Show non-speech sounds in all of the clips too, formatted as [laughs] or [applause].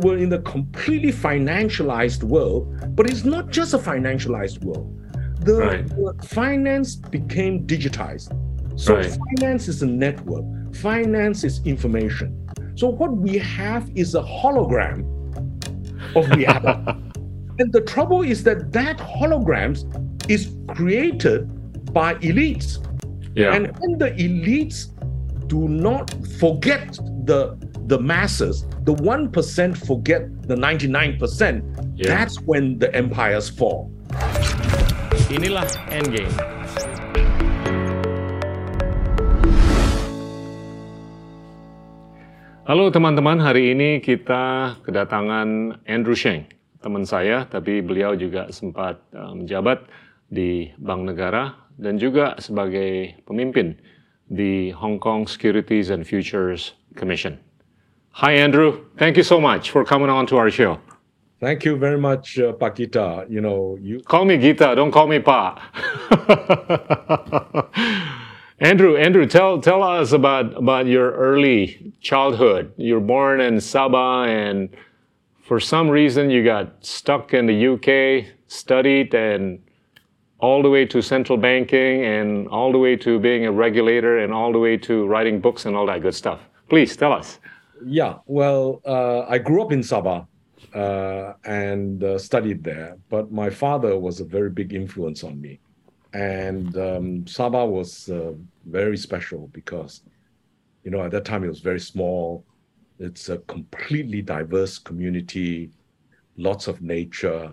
We're in a completely financialized world, but it's not just a financialized world. The, Right. finance became digitized. So Right. finance is a network. Finance is information. So what we have is a hologram of reality. [laughs] and the trouble is that that holograms is created by elites. Yeah. And when the elites do not forget the the masses, the 1% forget the 99%, Yeah. that's when the empires fall. Inilah Endgame. Halo teman-teman, hari ini kita kedatangan Andrew Sheng, teman saya, tapi beliau juga sempat uh, menjabat di Bank Negara dan juga sebagai pemimpin di Hong Kong Securities and Futures Commission. Hi Andrew, thank you so much for coming on to our show. Thank you very much, uh, Pak Gita. You know, you Call me Gita, don't call me Pa. [laughs] Andrew, Andrew, tell tell us about about your early childhood. You're born in Sabah, and for some reason you got stuck in the UK, studied, and all the way to central banking, and all the way to being a regulator, and all the way to writing books and all that good stuff. Please tell us. Yeah, well, uh, I grew up in Sabah uh, and uh, studied there, but my father was a very big influence on me. And um, Sabah was uh, very special because, you know, at that time it was very small. It's a completely diverse community, lots of nature.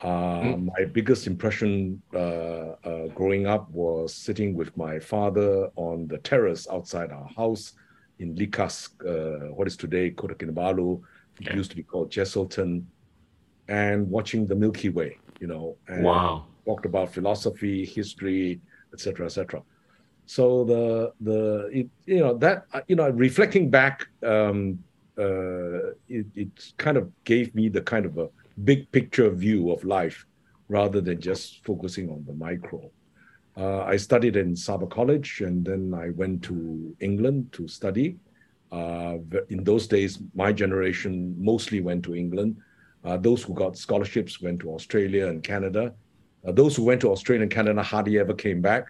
Uh, My biggest impression uh, uh, growing up was sitting with my father on the terrace outside our house in Likas, uh, what is today Kota Kinabalu, Yeah. used to be called Jesselton, and watching the Milky Way, you know, and Wow. talked about philosophy, history, etc., etc. So the the it, you know that uh, you know reflecting back, um, uh, it, it kind of gave me the kind of a big picture view of life rather than just focusing on the micro. Uh, I studied in Sabah College and then I went to England to study. Uh, in those days, my generation mostly went to England. Uh, those who got scholarships went to Australia and Canada. Uh, those who went to Australia and Canada hardly ever came back.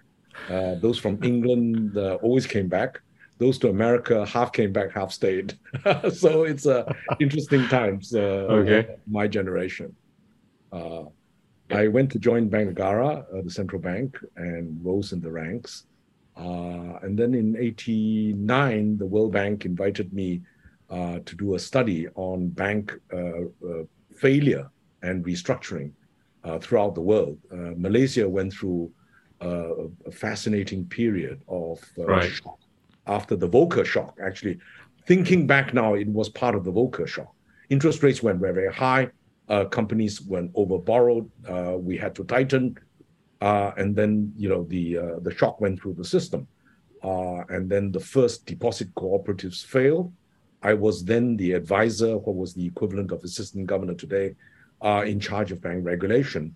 Uh, those from England uh, always came back. Those to America half came back, half stayed. [laughs] so it's uh, interesting times. Uh, Okay. My generation. Uh, I went to join Bank Negara, uh, the central bank, and rose in the ranks. Uh, and then in '89, the World Bank invited me uh, to do a study on bank uh, uh, failure and restructuring uh, throughout the world. Uh, Malaysia went through a fascinating period of uh, Right. shock after the Volcker shock. Actually, thinking back now, it was part of the Volcker shock. Interest rates went very, very high. Uh, companies went overborrowed. Uh, we had to tighten, uh, and then you know the uh, the shock went through the system, uh, and then the first deposit cooperatives failed. I was then the advisor, what was the equivalent of assistant governor today, uh, in charge of bank regulation,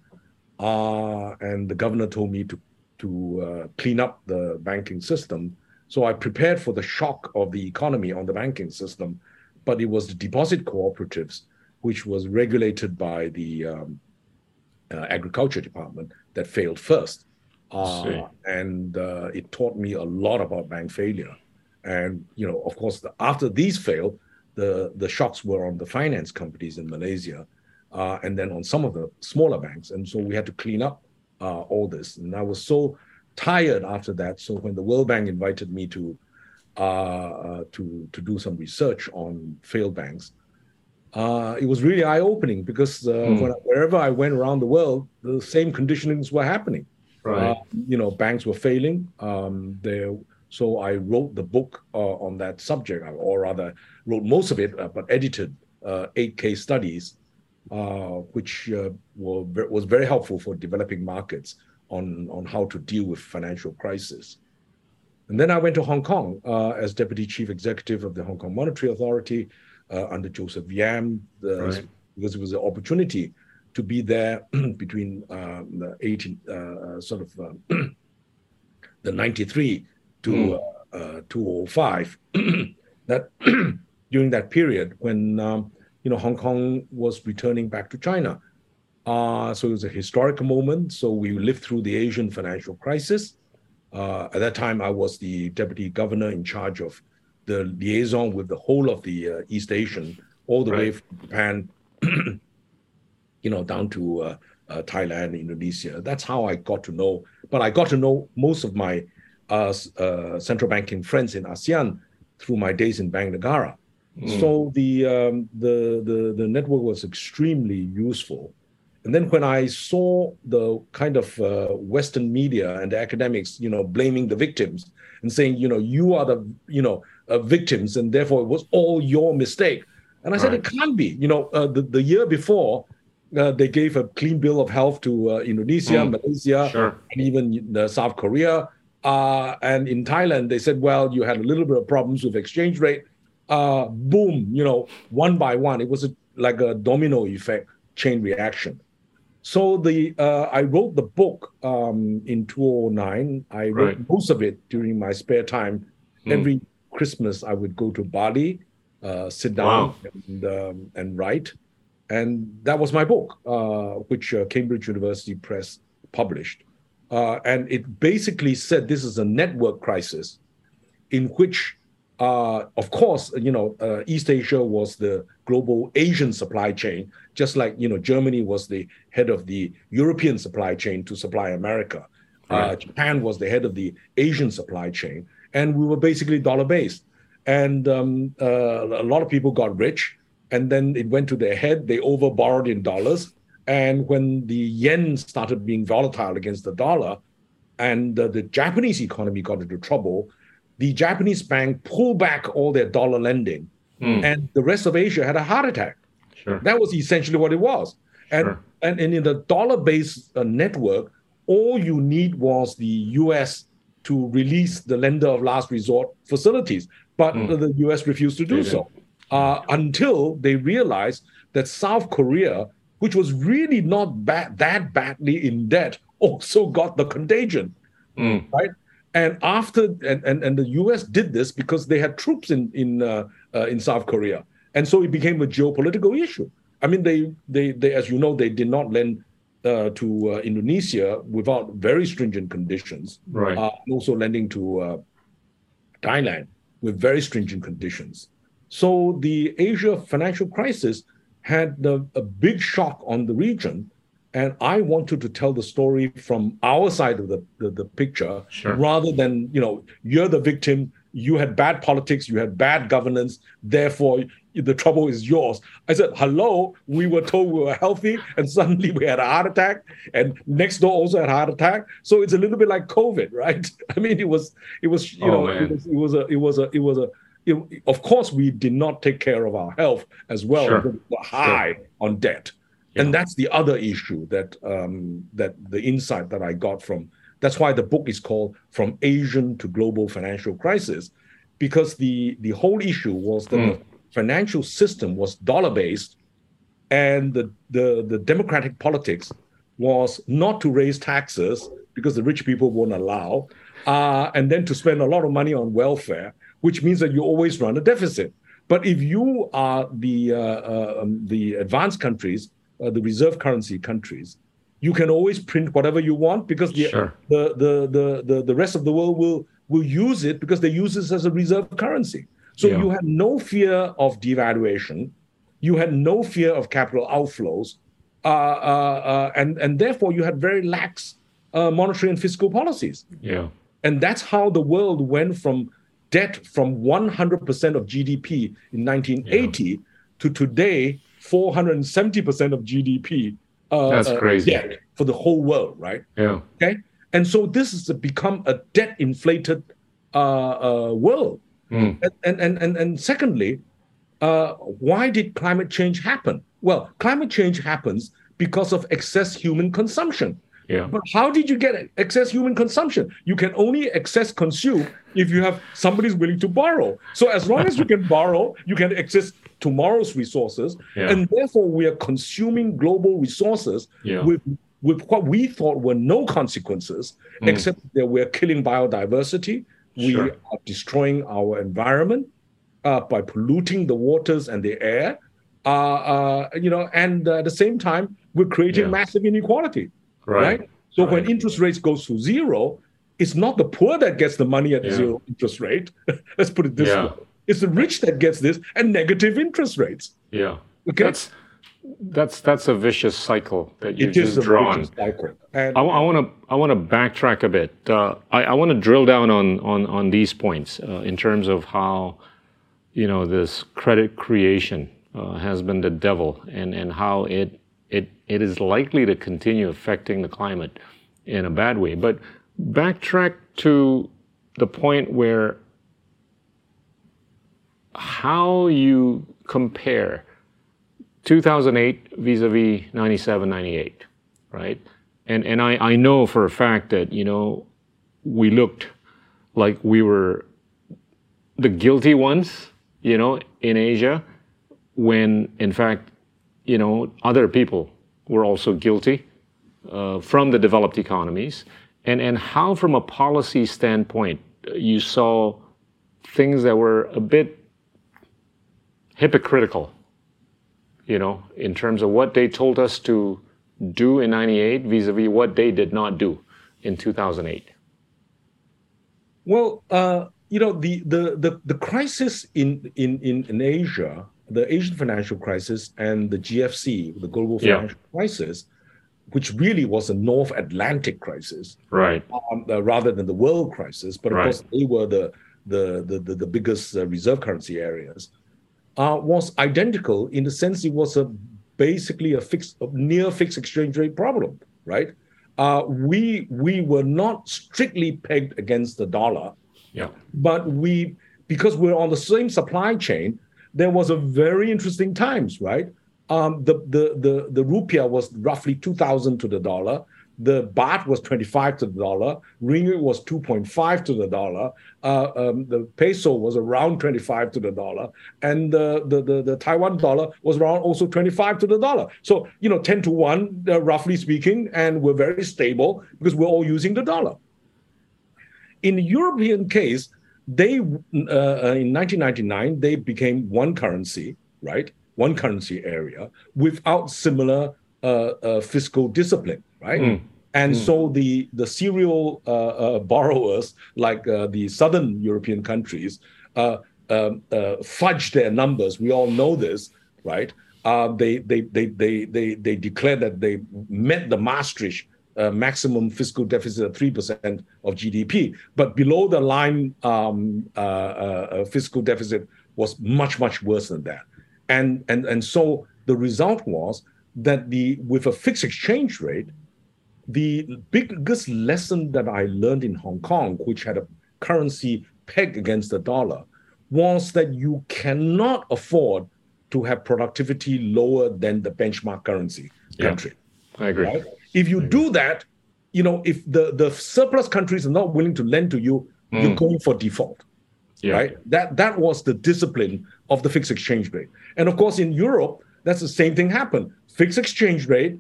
uh, and the governor told me to to clean up the banking system. So I prepared for the shock of the economy on the banking system, but it was the deposit cooperatives, which was regulated by the um, uh, agriculture department, that failed first. Uh, and uh, it taught me a lot about bank failure. And you know, of course, the, after these failed, the the shocks were on the finance companies in Malaysia, uh, and then on some of the smaller banks. And so we had to clean up uh, all this. And I was so tired after that. So when the World Bank invited me to uh, uh, to to do some research on failed banks, uh, it was really eye opening because uh, Hmm. when, wherever I went around the world, the same conditionings were happening. Uh, you know, banks were failing. Um, there, so I wrote the book uh, on that subject, or rather, wrote most of it, uh, but edited uh, eight case studies, uh, which uh, were, was very helpful for developing markets on on how to deal with financial crisis. And then I went to Hong Kong uh, as deputy chief executive of the Hong Kong Monetary Authority uh, under Joseph Yam, the, Right. because it was an opportunity to be there [clears throat] between um, the 18, uh, uh, sort of um, [clears throat] the 93 to uh, uh, 205. [clears throat] that during that period when um, you know, Hong Kong was returning back to China. Uh, so it was a historic moment. So we lived through the Asian financial crisis. Uh, at that time, I was the deputy governor in charge of the liaison with the whole of the uh, East Asian, all the right. way from Japan, [clears throat] you know, down to uh, uh, Thailand, Indonesia. That's how I got to know. But I got to know most of my uh, central banking friends in ASEAN through my days in Bank Negara. Mm. So the, um, the the the network was extremely useful. And then when I saw the kind of uh, Western media and the academics, you know, blaming the victims and saying, you know, you are the, you know, uh, victims, and therefore it was all your mistake. And I said, right. it can't be. You know, uh, the, the year before, uh, they gave a clean bill of health to uh, Indonesia, mm. Malaysia, sure. and even uh, South Korea. and in Thailand, they said, well, you had a little bit of problems with exchange rate. boom, you know, one by one, it was a, like a domino effect, chain reaction. So the uh, I wrote the book um, in 2009. I wrote right. most of it during my spare time. Mm. Every Christmas, I would go to Bali, uh, sit down wow. and, um, and write, and that was my book, uh, which uh, Cambridge University Press published. Uh, and it basically said this is a network crisis, in which uh, of course, you know, uh, East Asia was the global Asian supply chain, just like you know Germany was the head of the European supply chain to supply America. Right. Uh, Japan was the head of the Asian supply chain, and we were basically dollar based. And um, uh, a lot of people got rich, and then it went to their head. They overborrowed in dollars, and when the yen started being volatile against the dollar, and the Japanese economy got into trouble the Japanese bank pulled back all their dollar lending, mm. and the rest of Asia had a heart attack. Sure. That was essentially what it was. And, sure. and, and in the dollar based uh, network, all you need was the US to release the lender of last resort facilities. But mm. the US refused to do so uh, until they realized that South Korea, which was really not bad, that badly in debt, also got the contagion. Mm. Right? And after and, and, and the U.S. did this because they had troops in in uh, uh, in South Korea, and so it became a geopolitical issue. I mean, they they, they as you know, they did not lend uh, to uh, Indonesia without very stringent conditions. Right. Uh, also lending to uh, Thailand with very stringent conditions. So the Asia financial crisis had the, a big shock on the region and I wanted to tell the story from our side of the, the, the picture sure. rather than, you know, you're the victim, you had bad politics, you had bad governance, therefore the trouble is yours. I said, hello, we were told we were healthy and suddenly we had a heart attack and next door also had a heart attack. So it's a little bit like COVID, [laughs] right? I mean, it was, it was, you oh, know, it was, it was, a, it was a, it was a, it, of course, we did not take care of our health as well. Sure. We were high sure. on debt. Yeah. And that's the other issue that um, that the insight that I got from. That's why the book is called "From Asian to Global Financial Crisis," because the the whole issue was that mm. the financial system was dollar based, and the, the the democratic politics was not to raise taxes because the rich people won't allow, uh, and then to spend a lot of money on welfare, which means that you always run a deficit. But if you are the uh, uh, um, the advanced countries uh, the reserve currency countries, you can always print whatever you want because the, sure. the, the, the, the, the rest of the world will, will use it because they use this as a reserve currency. So yeah. you had no fear of devaluation. You had no fear of capital outflows. Uh, uh, uh, and, and therefore, you had very lax uh, monetary and fiscal policies. Yeah. And that's how the world went from debt from 100% of GDP in 1980 yeah. to today 470% of GDP. Uh, That's uh, crazy. Debt for the whole world, right? Yeah. Okay. And so this has become a debt inflated uh, uh, world. Mm. And, and, and, and secondly, uh, why did climate change happen? Well, climate change happens because of excess human consumption. Yeah. But how did you get excess human consumption? You can only excess consume if you have somebody's willing to borrow. So as long as you can [laughs] borrow, you can access tomorrow's resources, yeah. and therefore we are consuming global resources yeah. with with what we thought were no consequences, mm. except that we're killing biodiversity, we sure. are destroying our environment uh, by polluting the waters and the air, Uh, uh, you know, and uh, at the same time, we're creating Yeah. massive inequality, Right. right? So when interest rates goes to zero, it's not the poor that gets the money at Yeah. zero interest rate. [laughs] Let's put it this Yeah. way: it's the rich that gets this and negative interest rates. Yeah. Okay, That's that's that's a vicious cycle that you just drawn. vicious cycle. And I want to I want to backtrack a bit. Uh, I, I want to drill down on on on these points uh, in terms of how you know this credit creation uh, has been the devil, and and how it it it is likely to continue affecting the climate in a bad way. But backtrack to the point where how you compare 2008 vis-a-vis 97 98 right? And and I, I know for a fact that you know we looked like we were the guilty ones you know in asia when in fact you know other people were also guilty uh, from the developed economies. And and how from a policy standpoint you saw things that were a bit hypocritical you know, in terms of what they told us to do in 98 vis-a-vis what they did not do in 2008. Well, uh, you know, the, the, the, the crisis in, in, in, in Asia, the Asian financial crisis and the GFC, the global Yeah. financial crisis, which really was a North Atlantic crisis Right. um, uh, rather than the world crisis, but of Right. course they were the, the, the, the, the biggest uh, reserve currency areas, uh, was identical in the sense it was a basically a fixed, a near fixed exchange rate problem, right? Uh, we we were not strictly pegged against the dollar, Yeah. but we because we're on the same supply chain there was a very interesting times right um, the, the the the rupiah was roughly 2000 to the dollar the baht was 25 to the dollar ringgit was 2.5 to the dollar uh, um, the peso was around 25 to the dollar and the, the, the, the taiwan dollar was around also 25 to the dollar so you know 10 to 1 uh, roughly speaking and we're very stable because we're all using the dollar in the European case, they uh, uh, in 1999 they became one currency, right? One currency area without similar uh, uh, fiscal discipline, right? And so the the serial uh, uh, borrowers, like uh, the southern European countries, uh, um, uh, fudge their numbers. We all know this, right? Uh, they, they they they they they declared that they met the Maastricht uh, maximum fiscal deficit of 3% of GDP. But below the line um, uh, uh, fiscal deficit was much, much worse than that. And, and, and so the result was that the with a fixed exchange rate, the biggest lesson that I learned in Hong Kong, which had a currency pegged against the dollar, was that you cannot afford to have productivity lower than the benchmark currency Yeah. country I agree. right? If you do that, you know, if the, the surplus countries are not willing to lend to you, you're mm. going for default, Yeah. right? That that was the discipline of the fixed exchange rate. And of course, in Europe, that's the same thing happened. Fixed exchange rate,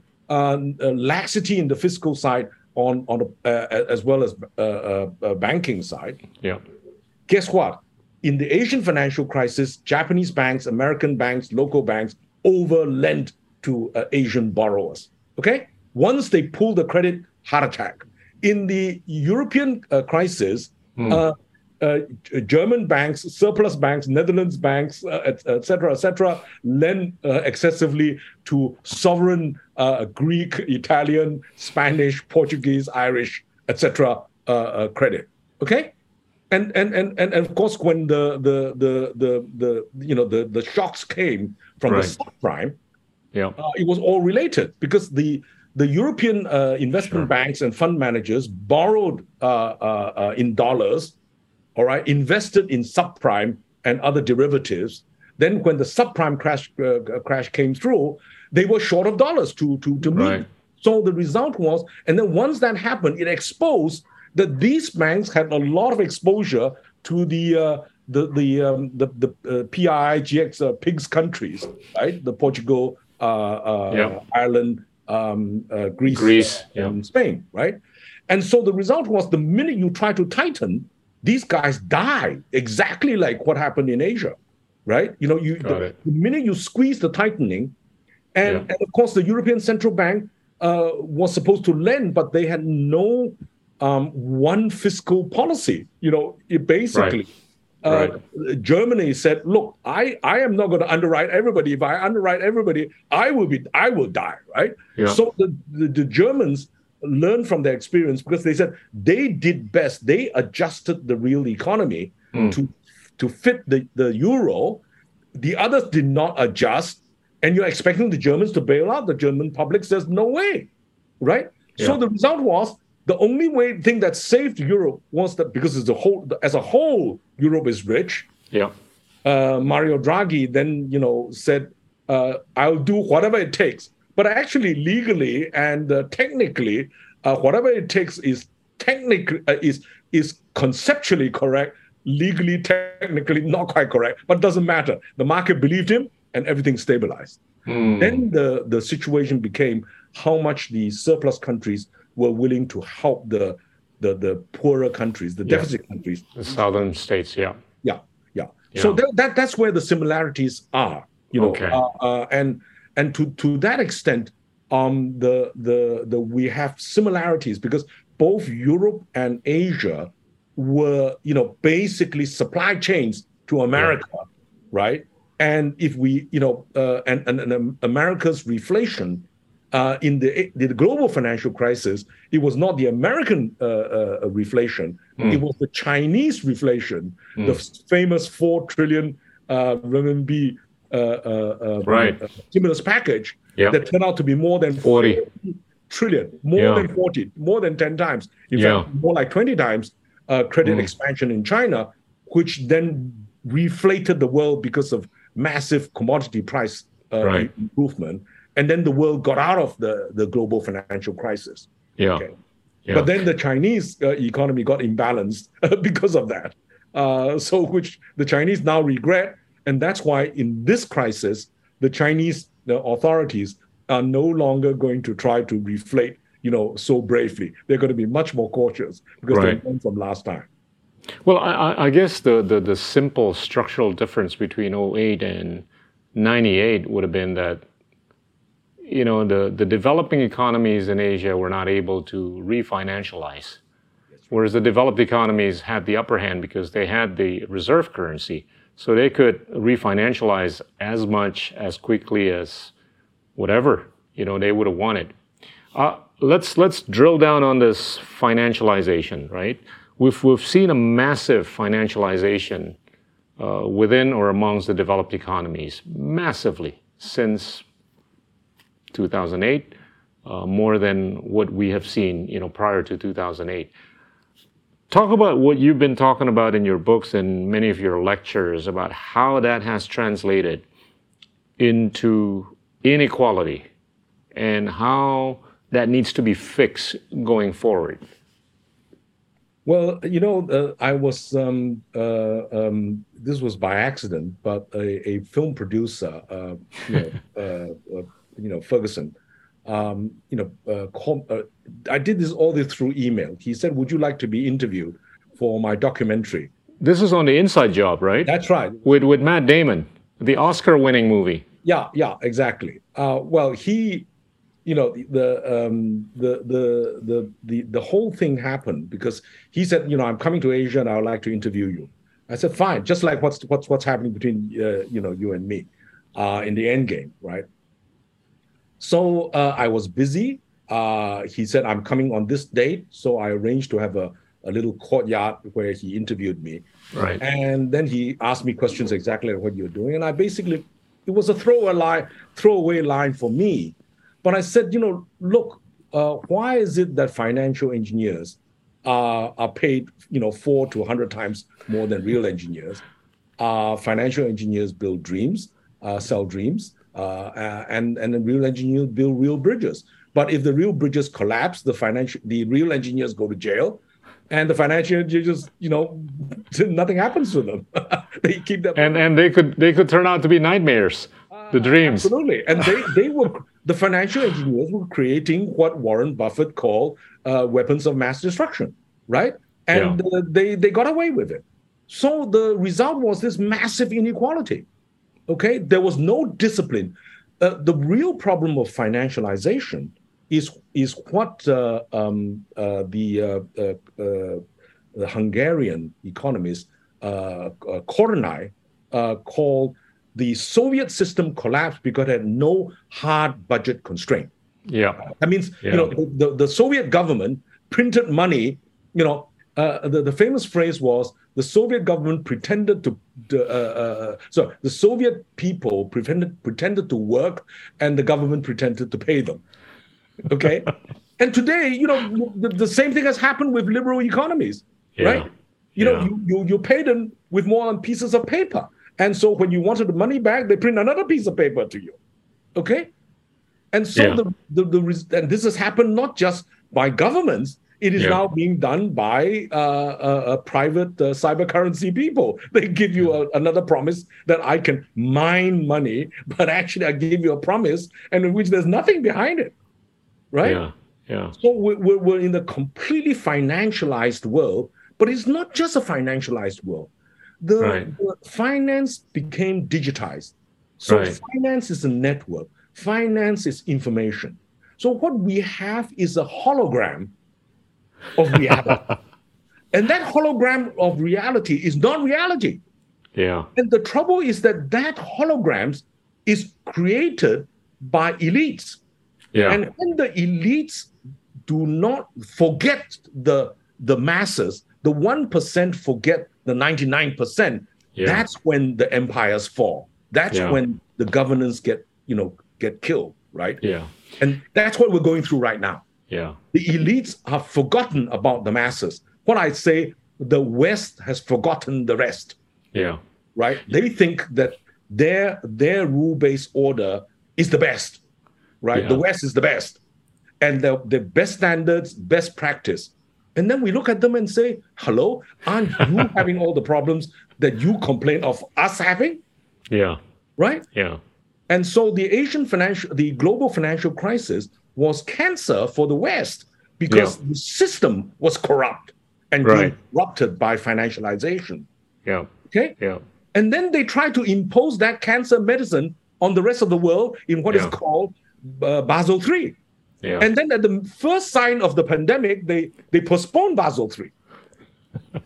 laxity in the fiscal side on on the, uh, as well as uh, uh, uh, banking side Yeah. guess what? In the Asian financial crisis, Japanese banks, American banks, local banks over-lent to uh, Asian borrowers. Okay, once they pull the credit, heart attack. In the European uh, crisis, uh, uh, German banks, surplus banks, Netherlands banks, uh, et, et cetera, et cetera, lend uh, excessively to sovereign uh, Greek, Italian, Spanish, Portuguese, Irish, et cetera, uh, uh, credit. Okay, and and and and of course when the the the the, the you know the the shocks came from Right. the subprime Yeah. uh, it was all related because the the European uh, investment banks and fund managers borrowed uh, uh, uh, in dollars, all right, invested in subprime and other derivatives. Then, when the subprime crash uh, crash came through, they were short of dollars to to to meet. Right. So the result was, and then once that happened, it exposed that these banks had a lot of exposure to the uh, the the um, the, the uh, PII GX uh, pigs countries, right? The Portugal, uh, uh, Yeah. Ireland, um, uh, Greece, Greece, and Spain, right? And so the result was the minute you try to tighten, these guys die exactly like what happened in Asia. right? You know, you the, the, minute you squeeze the tightening, and, yeah. and of course the European Central Bank uh, was supposed to lend, but they had no um, one fiscal policy. You know, it basically. Right. Uh, right. Germany said, "Look, I, I am not going to underwrite everybody. If I underwrite everybody, I will be I will die." Right. Yeah. So the, the, the Germans learned from their experience because they said they did best. They adjusted the real economy mm. to to fit the, the euro. The others did not adjust, and you're expecting the Germans to bail out. The German public says no way, right? Yeah. So the result was the only way thing that saved Europe was that because as a whole, as a whole, Europe is rich. Yeah. Uh, Mario Draghi then, you know, said, uh, "I'll do whatever it takes." But actually, legally and uh, technically, uh, whatever it takes is technically uh, is is conceptually correct. Legally, technically, not quite correct, but doesn't matter. The market believed him, and everything stabilized. Mm. Then the the situation became how much the surplus countries were willing to help the the, the poorer countries, the yeah. deficit countries. The southern states, yeah. Yeah, yeah. yeah. So that, that that's where the similarities are, you know. Okay. Uh, uh, and and to to that extent, um, the the the we have similarities because both Europe and Asia were, you know, basically supply chains to America, yeah. right? And if we, you know, uh, and, and, and America's reflation uh, in the, the global financial crisis, it was not the American uh, uh, reflation, mm. it was the Chinese reflation, mm. the famous 4 trillion uh, renminbi uh, right. stimulus package yep. that turned out to be more than 40 trillion, more yeah. than 40, more than 10 times, in yeah. fact, more like 20 times credit mm. expansion in China, which then reflated the world because of massive commodity price right. improvement and then the world got out of the, the global financial crisis. Yeah. Okay? yeah. But then the Chinese uh, economy got imbalanced [laughs] because of that. Uh, so, which the Chinese now regret. And that's why in this crisis, the Chinese the authorities are no longer going to try to reflate, you know, so bravely. They're going to be much more cautious because right. they learned from last time. Well, I, I guess the, the, the simple structural difference between 08 and 98 would have been that you know, the, the developing economies in Asia were not able to refinancialize, whereas the developed economies had the upper hand because they had the reserve currency. So they could refinancialize as much as quickly as whatever, you know, they would have wanted. Uh, let's, let's drill down on this financialization, right? We've, we've seen a massive financialization uh, within or amongst the developed economies, massively, since 2008, uh, more than what we have seen, you know, prior to 2008. Talk about what you've been talking about in your books and many of your lectures about how that has translated into inequality and how that needs to be fixed going forward. Well, you know, uh, I was, um, uh, um, this was by accident, but a, a film producer, uh, you know, [laughs] uh, uh, you know Ferguson. Um, you know, uh, call, uh, I did this all this through email. He said, "Would you like to be interviewed for my documentary?" This is on the Inside Job, right? That's right. With with Matt Damon, the Oscar-winning movie. Yeah, yeah, exactly. Uh, well, he, you know, the, um, the the the the the whole thing happened because he said, you know, I'm coming to Asia and I would like to interview you. I said, fine, just like what's what's what's happening between uh, you know you and me uh, in the end game, right? So uh, I was busy. Uh, he said, I'm coming on this date. So I arranged to have a, a little courtyard where he interviewed me. Right. And then he asked me questions exactly like what you're doing. And I basically, it was a throwaway line, throwaway line for me. But I said, you know, look, uh, why is it that financial engineers uh, are paid, you know, four to 100 times more than real engineers? Uh, financial engineers build dreams, uh, sell dreams. Uh, uh, and and the real engineers build real bridges. But if the real bridges collapse, the financial the real engineers go to jail, and the financial engineers, you know, [laughs] nothing happens to them. [laughs] they keep that. And and they could they could turn out to be nightmares, the uh, dreams. Absolutely, and they [laughs] they were the financial engineers were creating what Warren Buffett called uh, weapons of mass destruction, right? And yeah. uh, they they got away with it. So the result was this massive inequality Okay, there was no discipline. Uh, the real problem of financialization is is what uh, um, uh, the, uh, uh, uh, the Hungarian economist uh, Kornai called the Soviet system collapsed because it had no hard budget constraint. Yeah, that means Yeah. you know the, the Soviet government printed money. You know, uh, the the famous phrase was the Soviet government pretended to. to, Uh, uh, so the Soviet people pretended pretended to work, and the government pretended to pay them. Okay, [laughs] and today, you know, the, the same thing has happened with liberal economies, Yeah. right? You know, you, you you pay them with more on pieces of paper, and so when you wanted the money back, they print another piece of paper to you. Okay, and so Yeah. the, the, the and this has happened not just by governments, it is Yeah. now being done by uh, uh, uh, private uh, cyber currency people. [laughs] They give you a, another promise that I can mine money, [laughs] but actually I give you a promise and in which there's nothing behind it. Right? Yeah. Yeah. So we're, we're, in a completely financialized world, but it's not just a financialized world. The, Right. the finance became digitized. So Right. finance is a network, finance is information. So what we have is a hologram of reality. and that hologram of reality is not reality. Yeah. And the trouble is that that holograms is created by elites. Yeah. And when the elites do not forget the the masses, the one percent forget the ninety nine percent. Yeah. That's when the empires fall. That's Yeah. when the governance get you know get killed, right? yeah. And that's what we're going through right now. Yeah. The elites have forgotten about the masses. What I say, the West has forgotten the rest Yeah. right? They think that their their rule based order is the best, right? Yeah. The West is the best, and the the best standards, best practice. And then we look at them and say, "Hello, aren't you [laughs] having all the problems that you complain of us having?" Yeah. Right? Yeah. And so the Asian financial, the global financial crisis was cancer for the West because Yeah. the system was corrupt and Right. corrupted by financialization. Yeah. Okay. Yeah. And then they try to impose that cancer medicine on the rest of the world in what is Yeah. called uh, Basel III. Yeah. And then at the first sign of the pandemic, they, they postpone Basel III.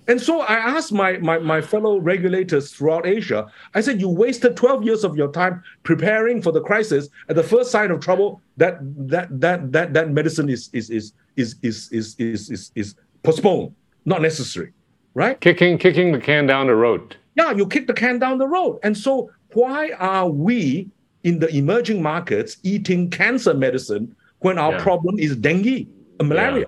And so I asked my, my, my fellow regulators throughout Asia, I said, you wasted 12 years of your time preparing for the crisis. At the first sign of trouble, that that that that, that medicine is is, is, is, is, is, is, is, is postponed, not necessary. Right? kicking kicking the can down the road. yeah, you kick the can down the road. And so, why are we in the emerging markets eating cancer medicine when our Yeah. problem is dengue, malaria?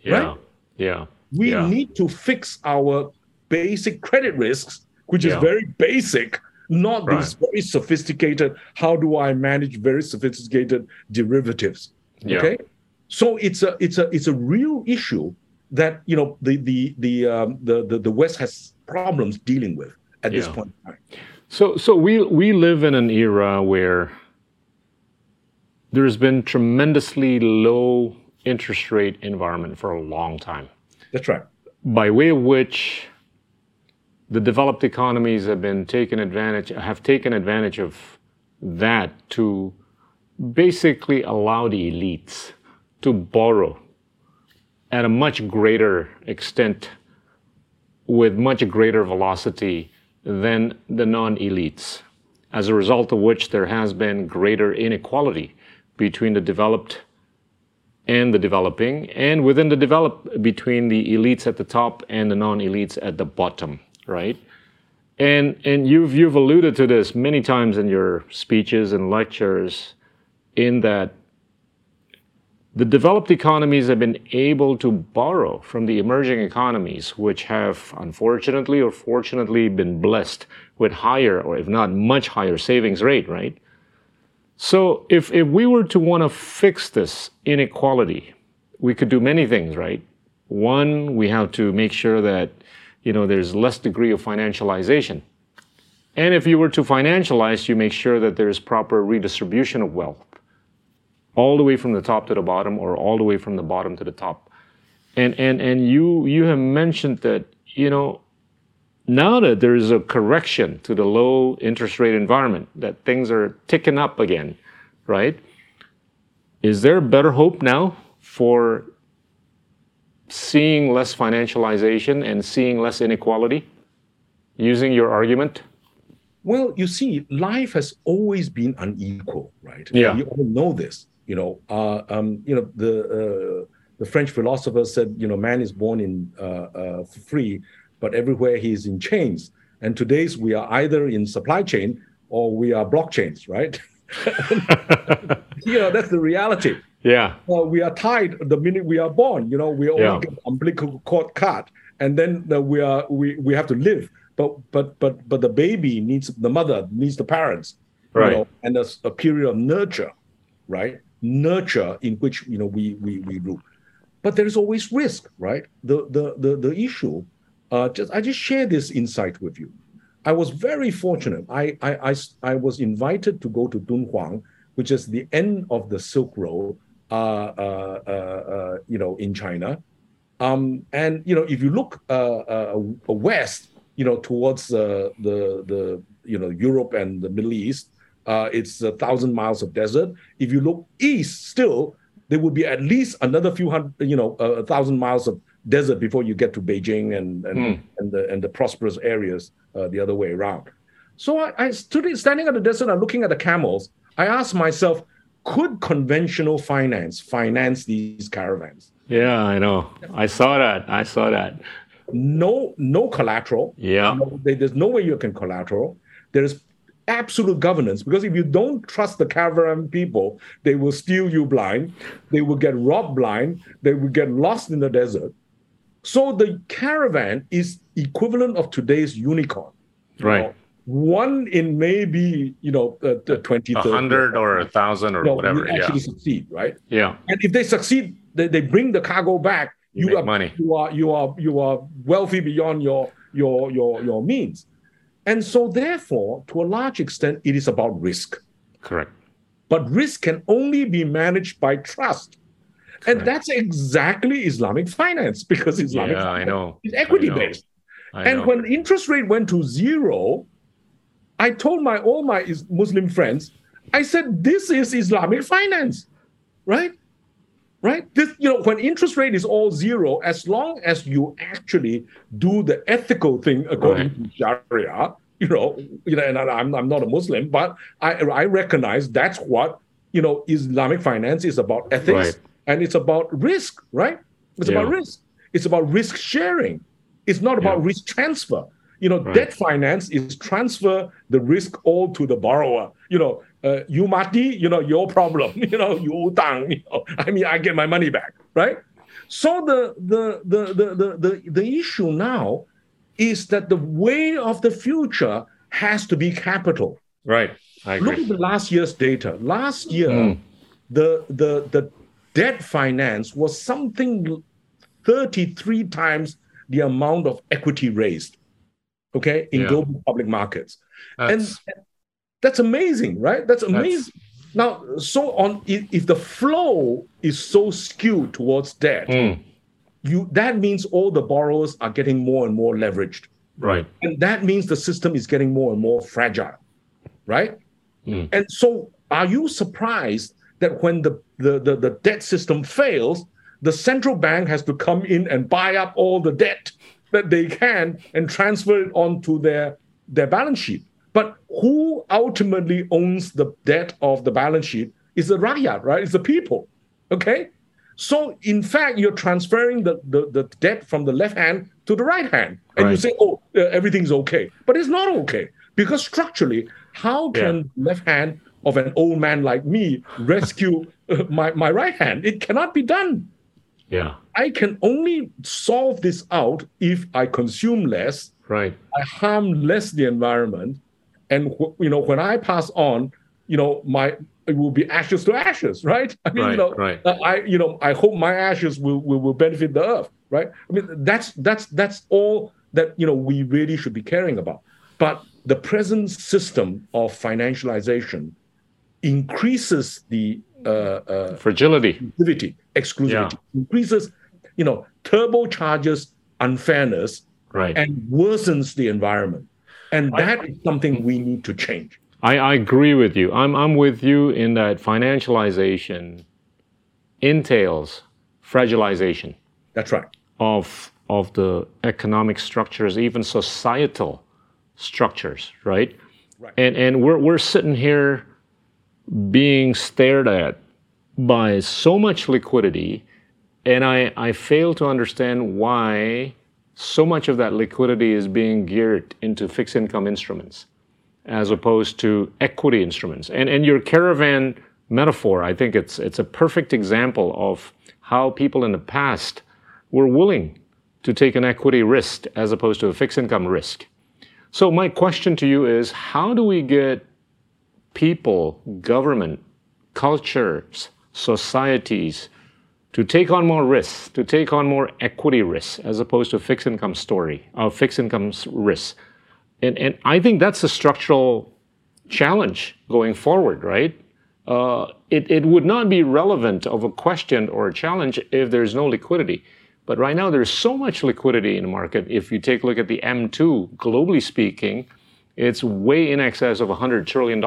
Yeah. Right? Yeah. We Yeah. need to fix our basic credit risks, which is very basic, not Right. these very sophisticated. How do I manage very sophisticated derivatives? Yeah. Okay, so it's a it's a it's a real issue that you know the the the um, the, the the West has problems dealing with at this point in time. So, so we we live in an era where there's been tremendously low interest rate environment for a long time, That's right. by way of which the developed economies have been taken advantage have taken advantage of that to basically allow the elites to borrow at a much greater extent with much greater velocity than the non-elites as a result of which there has been greater inequality between the developed and the developing and within the develop between the elites at the top and the non-elites at the bottom right and and you've you've alluded to this many times in your speeches and lectures in that the developed economies have been able to borrow from the emerging economies, which have unfortunately or fortunately been blessed with higher, or if not much higher, savings rate, right? So if, if we were to want to fix this inequality, we could do many things, right? One, we have to make sure that you know there's less degree of financialization. And if you were to financialize, you make sure that there's proper redistribution of wealth all the way from the top to the bottom or all the way from the bottom to the top and and and you you have mentioned that you know now that there is a correction to the low interest rate environment, that things are ticking up again, right? Is there better hope now for seeing less financialization and seeing less inequality using your argument? Well, you see, life has always been unequal, right? Yeah. You all know this. You know, uh, um, you know the uh, the French philosopher said, you know, man is born in uh, uh, free, but everywhere he is in chains. And today's we are either in supply chain or we are blockchains, right? [laughs] you know, that's the reality. Yeah. Uh, we are tied the minute we are born. You know, we only Yeah. get umbilical cord cut, and then uh, we are we we have to live. But but but but the baby needs the mother needs the parents, you Right. know, and there's a period of nurture, right? Nurture in which you know we we we rule. But there is always risk, right? The the the the issue. Uh, just I just share this insight with you. I was very fortunate. I, I, I, I was invited to go to Dunhuang, which is the end of the Silk Road, uh, uh, uh, uh, you know, in China. Um, and you know, if you look uh, west, you know, towards the the you know Europe and the Middle East, it's a thousand miles of desert. If you look east, still there would be at least another few hundred, you know, a thousand miles of desert before you get to Beijing and and, Hmm. and the and the prosperous areas uh, the other way around. So I, I stood standing at the desert and looking at the camels. I asked myself, could conventional finance finance these caravans? Yeah, I know. I saw that. I saw that. No, no collateral. Yeah. No, there- there's no way you can collateral. There is absolute governance because if you don't trust the caravan people, they will steal you blind. They will get robbed blind. They will get lost in the desert. So the caravan is equivalent of today's unicorn. Right. know. one in maybe you know uh, the 20 A 30, hundred or a thousand or no, whatever. will Yeah. actually succeed right Yeah. and if they succeed they, they bring the cargo back You you are money. you are you are you are wealthy beyond your your your your means and so therefore to a large extent it is about risk Correct. but risk can only be managed by trust and that's exactly islamic finance because islamic Yeah, I finance know. is equity I know. based I and know. when interest rate went to zero, I told my all my Muslim friends, I said, this is Islamic finance, right? Right? This, you know, when interest rate is all zero, as long as you actually do the ethical thing according to Sharia, you know, you know, and I'm, I'm not a Muslim, but I, I recognize that's what, you know, Islamic finance is about ethics Right. And it's about risk, right? It's about risk. It's about risk sharing. It's not about Yeah. risk transfer. You know, Right. debt finance is transfer the risk all to the borrower. You know, uh, you mati, you know, your problem. [laughs] You know, you utang. You know, I mean, I get my money back, right? So the the the the the the, the issue now is that the way of the future has to be capital. right. I Look at the last year's data. Last year, Mm. the the the debt finance was something 33 times the amount of equity raised. Okay, in Yeah. global public markets. and That's, that's amazing, right? That's amazing. Now, so on if, if the flow is so skewed towards debt, Mm. you that means all the borrowers are getting more and more leveraged. right. And that means the system is getting more and more fragile, right? Mm. And so, are you surprised that when the, the, the, the debt system fails, the central bank has to come in and buy up all the debt that they can and transfer it onto their, their balance sheet? But who ultimately owns the debt of the balance sheet is the rakyat, right? It's the people. Okay? So in fact, you're transferring the, the, the debt from the left hand to the right hand. And you say, oh, uh, everything's okay. But it's not okay. Because structurally, how can the left hand of an old man like me rescue [laughs] uh, my, my right hand? It cannot be done. Yeah. I can only solve this out if I consume less, Right. I harm less the environment, and you know when I pass on, you know my it will be ashes to ashes, right? [laughs] I mean, you Right, know, right. uh, I you know I hope my ashes will, will will benefit the earth, right? I mean that's that's that's all that you know we really should be caring about. But the present system of financialization increases the uh, uh, Fragility. exclusivity, exclusivity Yeah. increases, you know, turbocharges unfairness Right. and worsens the environment. And that is something we need to change. I, I agree with you. I'm, I'm with you in that financialization entails fragilization That's right. of, of the economic structures, even societal structures, right? Right. And, and we're, we're sitting here being stared at by so much liquidity, and I, I fail to understand why so much of that liquidity is being geared into fixed income instruments as opposed to equity instruments. And, and your caravan metaphor, I think it's, it's a perfect example of how people in the past were willing to take an equity risk as opposed to a fixed income risk. So, my question to you is how do we get people, government, cultures, societies to take on more risks, to take on more equity risks as opposed to fixed income story, uh, fixed income risks? And, and I think that's a structural challenge going forward, right? Uh, it, it would not be relevant of a question or a challenge if there's no liquidity. But right now, there's so much liquidity in the market. If you take a look at the M2, globally speaking, it's way in excess of $100 trillion.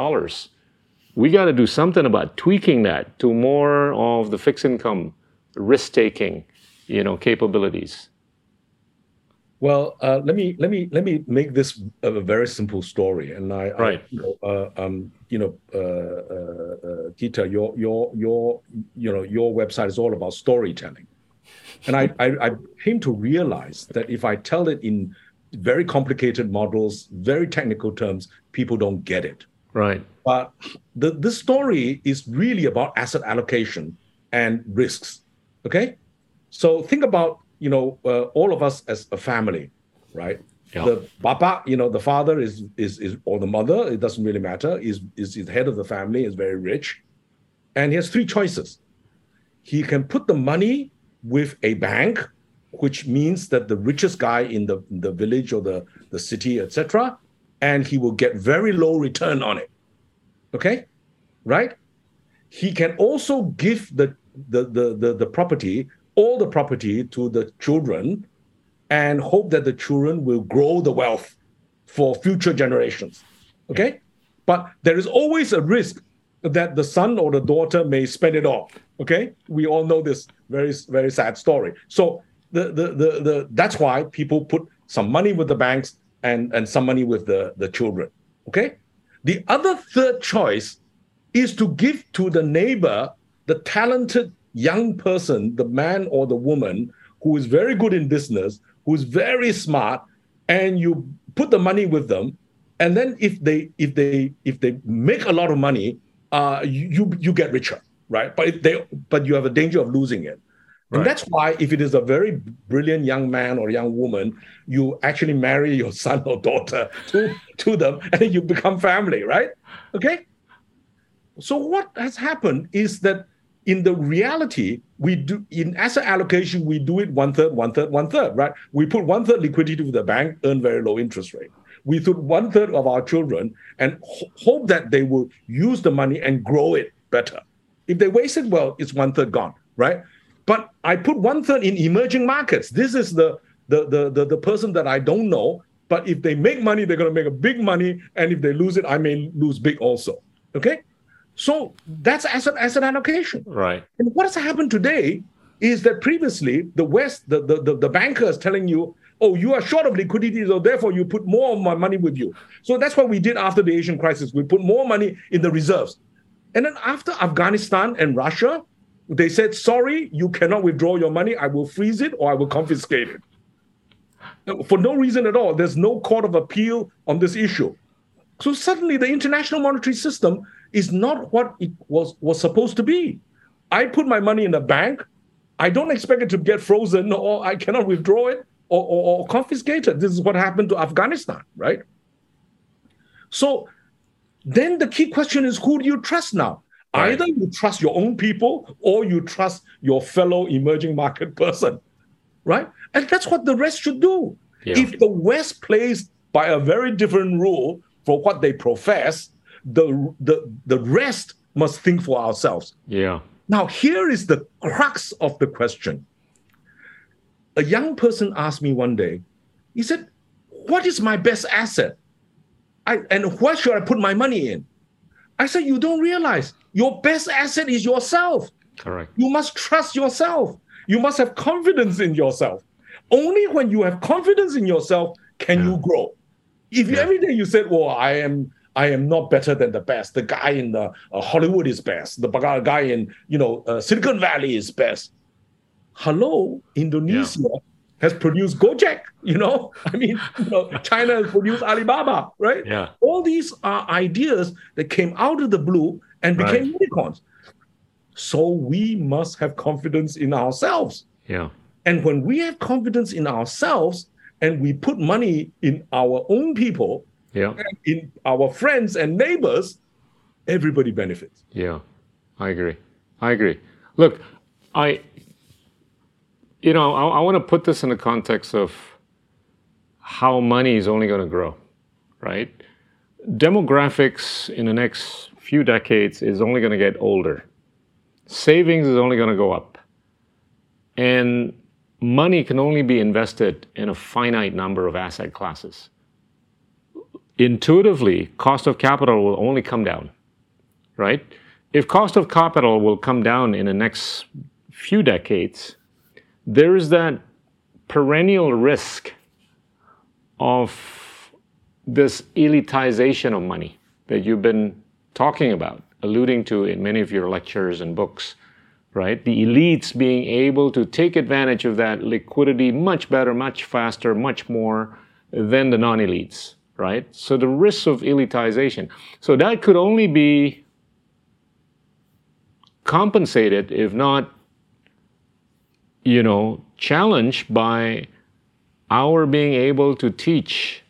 We got to do something about tweaking that to more of the fixed income risk taking you know, capabilities. Well, uh, let me let me let me make this a very simple story, and I, right. I, you know, uh, um, you know, uh, uh, Gita, your your your you know your website is all about storytelling, and I, I I came to realize that if I tell it in very complicated models, very technical terms, people don't get it. Right. But the the story is really about asset allocation and risks. Okay, so think about you know, uh, all of us as a family, right? Yeah. The papa, you know, the father is is is or the mother, it doesn't really matter, is is the head of the family, is very rich, and he has three choices. He can put the money with a bank, which means that the richest guy in the the village or the the city, etc., and he will get very low return on it. Okay, right? He can also give the the the the, the property all the property to the children and hope that the children will grow the wealth for future generations. Okay? But there is always a risk that the son or the daughter may spend it all. Okay? We all know this very, very sad story. So the, the, the, the that's why people put some money with the banks and, and some money with the, the children. Okay? The other third choice is to give to the neighbor the talented young person, the man or the woman who is very good in business, who's very smart, and you put the money with them, and then if they if they if they make a lot of money, uh, you you get richer, right? But they but you have a danger of losing it. And that's why, if it is a very brilliant young man or young woman, you actually marry your [laughs] son or daughter to, to them and you become family, right? Okay. So, what has happened is that in the reality, we do in asset allocation, we do it one third, one third, one third, right? We put one third liquidity to the bank, earn very low interest rate. We put one third of our children and ho- hope that they will use the money and grow it better. If they waste it, well, it's one third gone, right? But I put one third in emerging markets. This is the the the the, the person that I don't know. But if they make money, they're going to make a big money, and if they lose it, I may lose big also. Okay, so that's asset asset allocation. Right. And what has happened today is that previously the West, the, the, the, the bankers telling you, oh, you are short of liquidity, so therefore you put more of my money with you. So that's what we did after the Asian crisis. We put more money in the reserves. And then after Afghanistan and Russia, they said, sorry, you cannot withdraw your money. I will freeze it or I will confiscate it. For no reason at all. There's no court of appeal on this issue. So suddenly the international monetary system is not what it was, was supposed to be. I put my money in a bank. I don't expect it to get frozen or I cannot withdraw it or, or, or confiscate it. This is what happened to Afghanistan, right? So then the key question is who do you trust now? Right. Either you trust your own people or you trust your fellow emerging market [laughs] person, right? And that's what the rest should do. Yeah. If the West plays by a very different rule for what they profess, the, the, the rest must think for ourselves. Yeah. Now, here is the crux of the question. A young person asked me one day, He said, What is my best asset? I, and what should I put my money in? I said, You don't realize your best asset is yourself. Correct. You must trust yourself. You must have confidence in yourself. Only when you have confidence in yourself can you grow. If Yeah. every day you said, "Well, I am, I am not better than the best. The guy in the uh, Hollywood is best. The guy guy in you know uh, Silicon Valley is best." Hello, Indonesia has produced Gojek. You know, [laughs] I mean, you know, China has produced Alibaba, right? Yeah. All these are ideas that came out of the blue and became Right. unicorns. So we must have confidence in ourselves. Yeah. And when we have confidence in ourselves and we put money in our own people, Yeah. in our friends and neighbors, everybody benefits. Yeah, I agree. I agree. Look, I, you know, I, I want to put this in the context of how money is only going to grow, right? Demographics in the next few decades is only going to get older. Savings is only going to go up. And money can only be invested in a finite number of asset classes. Intuitively, cost of capital will only come down right? If cost of capital will come down in the next few decades, there is that perennial risk of this elitization of money that you've been talking about, alluding to in many of your lectures and books, right? The elites being able to take advantage of that liquidity much better, much faster, much more than the non elites, right? So the risks of elitization. So that could only be compensated, if not, you know, challenged by our being able to teach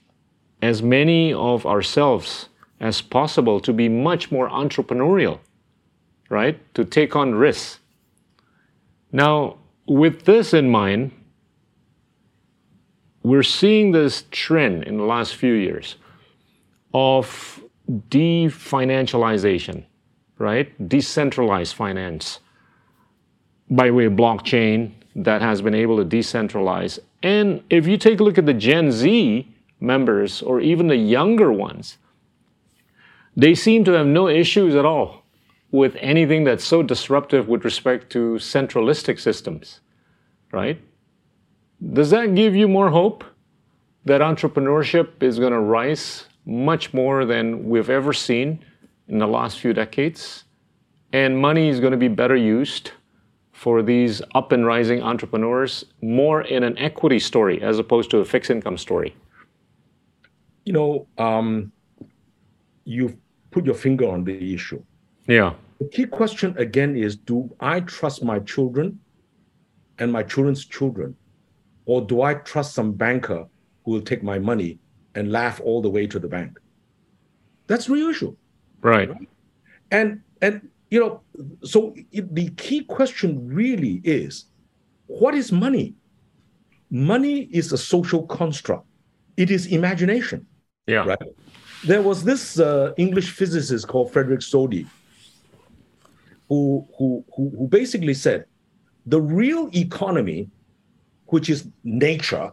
as many of ourselves as possible to be much more entrepreneurial, right? To take on risks. Now, with this in mind, we're seeing this trend in the last few years of definancialization right? Decentralized finance by way of blockchain that has been able to decentralize. And if you take a look at the Gen Z members or even the younger ones, they seem to have no issues at all with anything that's so disruptive with respect to centralistic systems, right? Does that give you more hope that entrepreneurship is going to rise much more than we've ever seen in the last few decades, and money is going to be better used for these up and rising entrepreneurs more in an equity story as opposed to a fixed income story. You know, um, you've put your finger on the issue. Yeah. The key question again is do I trust my children and my children's children? Or do I trust some banker who will take my money and laugh all the way to the bank? That's the real issue. Right. And and you know, so it, the key question really is, what is money? Money is a social construct. It is imagination. Yeah. Right. There was this uh, English physicist called Frederick Soddy, who, who who who basically said, the real economy, which is nature,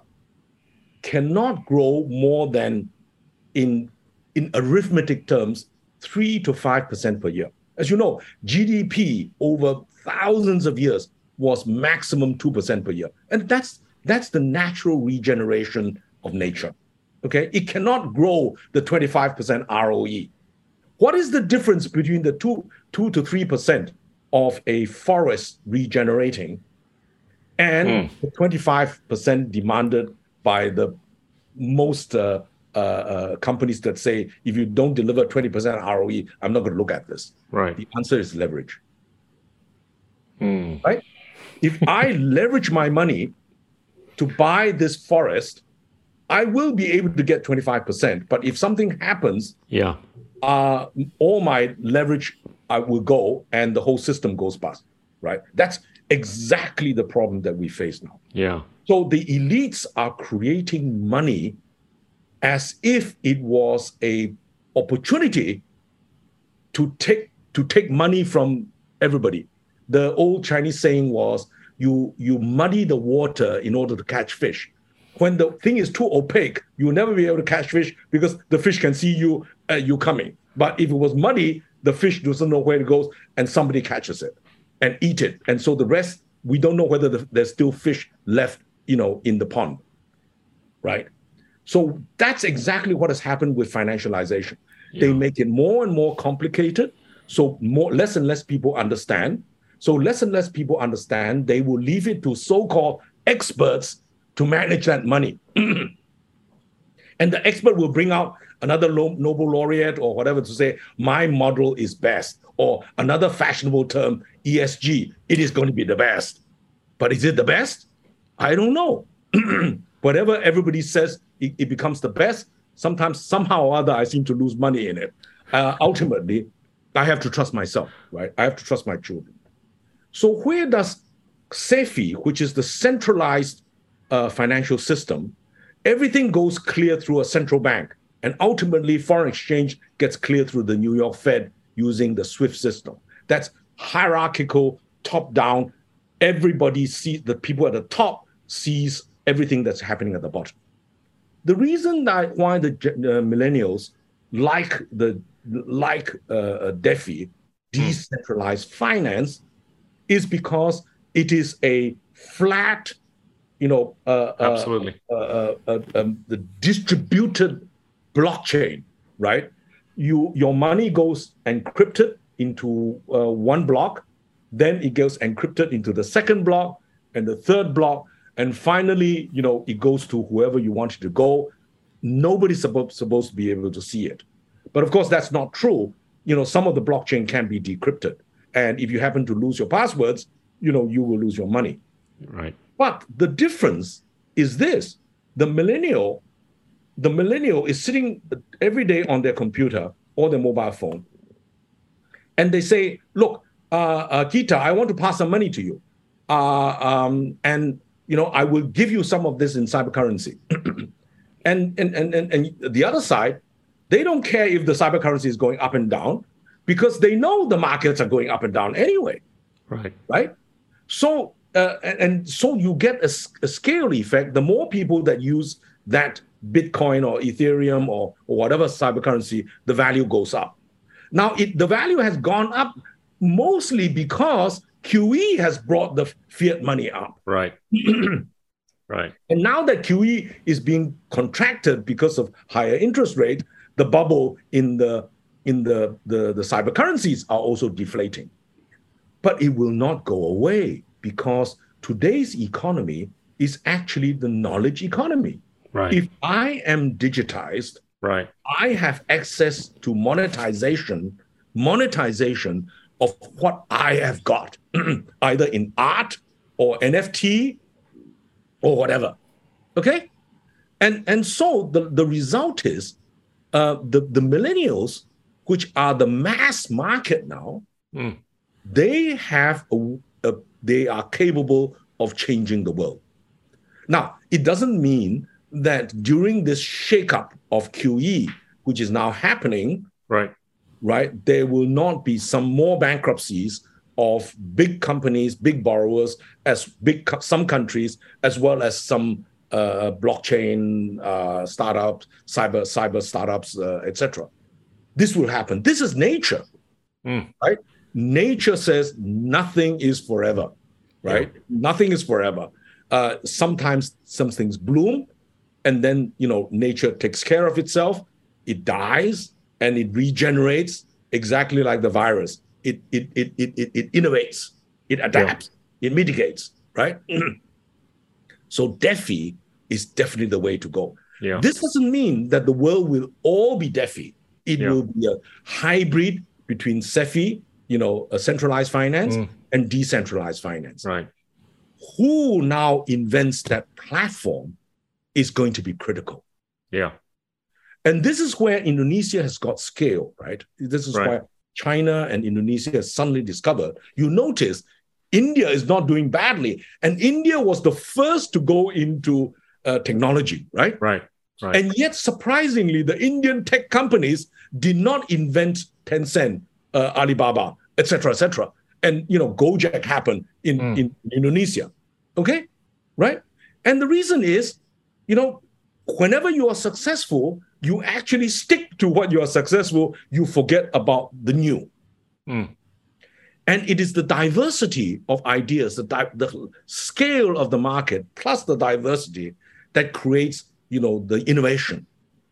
cannot grow more than in in arithmetic terms three to five percent per year. As you know, GDP over thousands of years was maximum two percent per year, and that's that's the natural regeneration of nature. Okay, it cannot grow the twenty-five percent ROE. What is the difference between the two two to three percent of a forest regenerating and the twenty-five percent demanded by the most uh, uh, uh, companies that say if you don't deliver 20% ROE, I'm not going to look at this. Right. The answer is leverage. Right? If I [laughs] leverage my money to buy this forest, I will be able to get 25%. But if something happens, Yeah. uh, all my leverage uh, will go and the whole system goes bust. Right? That's exactly the problem that we face now. Yeah. So the elites are creating money as if it was a opportunity to take to take money from everybody. The old Chinese saying was you you muddy the water in order to catch fish. When the thing is too opaque, you'll never be able to catch fish because the fish can see you uh, you coming. But if it was muddy, the fish doesn't know where it goes, and somebody catches it and eat it. And so the rest, we don't know whether the, there's still fish left, you know, in the pond, right? So that's exactly what has happened with financialization. Yeah. They make it more and more complicated, so more less and less people understand. So less and less people understand. They will leave it to so-called experts to manage that money. [clears throat] and the expert will bring out another Nobel laureate or whatever to say, my model is best, or another fashionable term, ESG, it is going to be the best. But is it the best? I don't know. [clears throat] Whatever everybody says, it, it, becomes the best. Sometimes, somehow or other, I seem to lose money in it. Uh, ultimately, I have to trust myself, right? I have to trust my children. So, where does CeFi, which is the centralized uh, financial system, everything goes clear through a central bank. And ultimately, foreign exchange gets cleared through the New York Fed using the SWIFT system. That's hierarchical, top down. Everybody sees the people at the top sees everything that's happening at the bottom. The reason that why the uh, millennials like the like uh, uh DeFi, decentralized finance, is because it is a flat you know, uh, uh absolutely, uh, uh, um, the distributed blockchain, right? You your money goes encrypted into one block, then it goes encrypted into the second block and the third block, and finally, you know, it goes to whoever you want it to go. Nobody's supposed supposed to be able to see it, but of course, that's not true. You know, some of the blockchain can be decrypted, and if you happen to lose your passwords, you know, you will lose your money. Right. But the difference is this the millennial, the millennial is sitting every day on their computer or their mobile phone. And they say, look, uh, uh, Gita, I want to pass some money to you. Uh, um, and you know, I will give you some of this in cyber currency. [clears throat] and, and, and, and, and the other side, they don't care if the cyber currency is going up and down because they know the markets are going up and down anyway. Right. Right. So uh, and, so you get a, a, scale effect. The more people that use that Bitcoin or Ethereum or, or whatever cyber currency, the value goes up. Now, it, the value has gone up mostly because QE has brought the fiat money up. Right. [clears throat] right. And now that QE is being contracted because of higher interest rate, the bubble in the in the, the, the cyber currencies are also deflating. But it will not go away because today's economy is actually the knowledge economy. Right. If I am digitized, right, I have access to monetization, monetization of what I have got, [clears throat] either in art or NFT or whatever. Okay? And and so the, the result is uh, the, the millennials, which are the mass market now, mm. they have a, a, they are capable of changing the world. Now, it doesn't mean that during this shakeup of QE, which is now happening, right, right, there will not be some more bankruptcies of big companies, big borrowers, as big some countries, as well as some uh, blockchain uh, startups, cyber cyber startups, uh, etc. This will happen. This is nature, mm. right? Nature says nothing is forever, right? Yeah. Nothing is forever. Uh, sometimes some things bloom, and then you know nature takes care of itself. It dies and it regenerates exactly like the virus. It it it it it, it innovates. It adapts. Yeah. It mitigates. Right. [clears throat] so DeFi is definitely the way to go. Yeah. This doesn't mean that the world will all be DeFi. It yeah. will be a hybrid between CeFi you know, a centralized finance mm. and decentralized finance. Right. Who now invents that platform is going to be critical. Yeah. And this is where Indonesia has got scale, right? This is right. why China and Indonesia has suddenly discovered. You notice India is not doing badly. And India was the first to go into uh, technology, right? Right. Right. And yet, surprisingly, the Indian tech companies did not invent Tencent uh, Alibaba, etc., etc. And you know, Gojek happened in, mm. in Indonesia. Okay, right? And the reason is you know, whenever you are successful, you actually stick to what you are successful, you forget about the new. Mm. And it is the diversity of ideas, the, di- the scale of the market, plus the diversity that creates, you know, the innovation.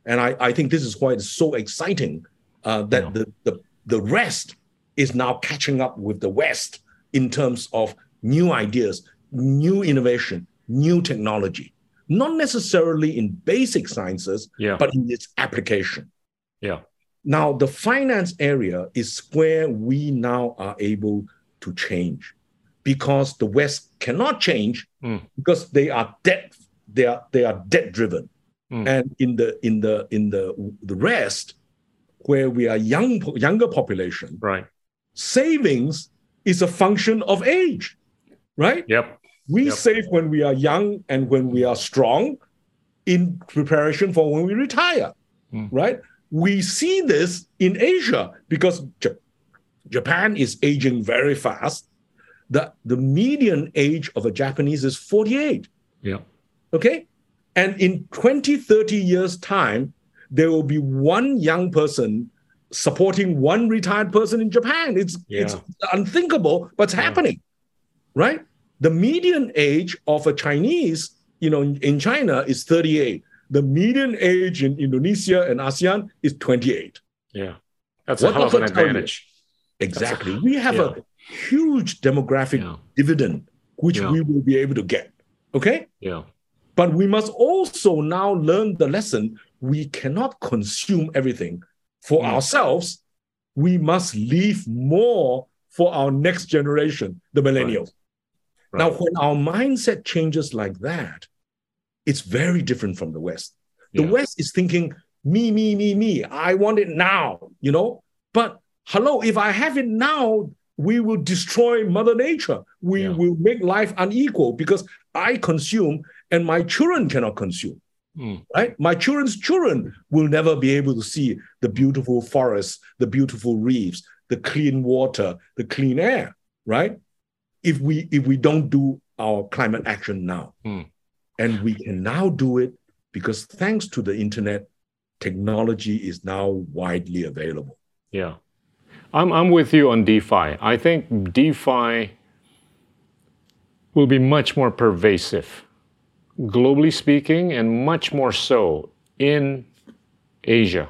And I, I think this is why it's so exciting uh, that Yeah. the, the, the rest is now catching up with the West in terms of new ideas, new innovation, new technology. Not necessarily in basic sciences, Yeah. but in its application. Yeah. Now, the finance area is where we now are able to change because the West cannot change Mm. because they are debt, they are they are debt driven. Mm. And in the in the in the the rest, where we are young younger population, Right. savings is a function of age, right? Yep. We Yep. save when we are young and when we are strong in preparation for when we retire, Mm. right? We see this in Asia because Ja- Japan is aging very fast. The, the median age of a Japanese is 48, Yeah. okay? And in 20, 30 years' time, there will be one young person supporting one retired person in Japan. It's, it's unthinkable, but it's Yeah. happening, right? The median age of a Chinese, you know, in, in China is 38. The median age in Indonesia and ASEAN is 28. Yeah. That's What a hell of an that tell you? advantage. Exactly. We have yeah. a huge demographic Yeah. dividend, which Yeah. we will be able to get. Okay? Yeah. But we must also now learn the lesson we cannot consume everything for Mm. ourselves. We must leave more for our next generation, the millennials. Now, Right. when our mindset changes like that, it's very different from the West. The Yeah. West is thinking, me, me, me, me. I want it now, you know? But hello, if I have it now, we will destroy Mother Nature. We Yeah. will make life unequal because I consume and my children cannot consume. Mm. Right? My children's children will never be able to see the beautiful forests, the beautiful reefs, the clean water, the clean air, right? If we if we don't do our climate action now. Mm. And we can now do it because thanks to the internet, technology is now widely available. Yeah. I'm, I'm with you on DeFi. I think DeFi will be much more pervasive, globally speaking, and much more so in Asia.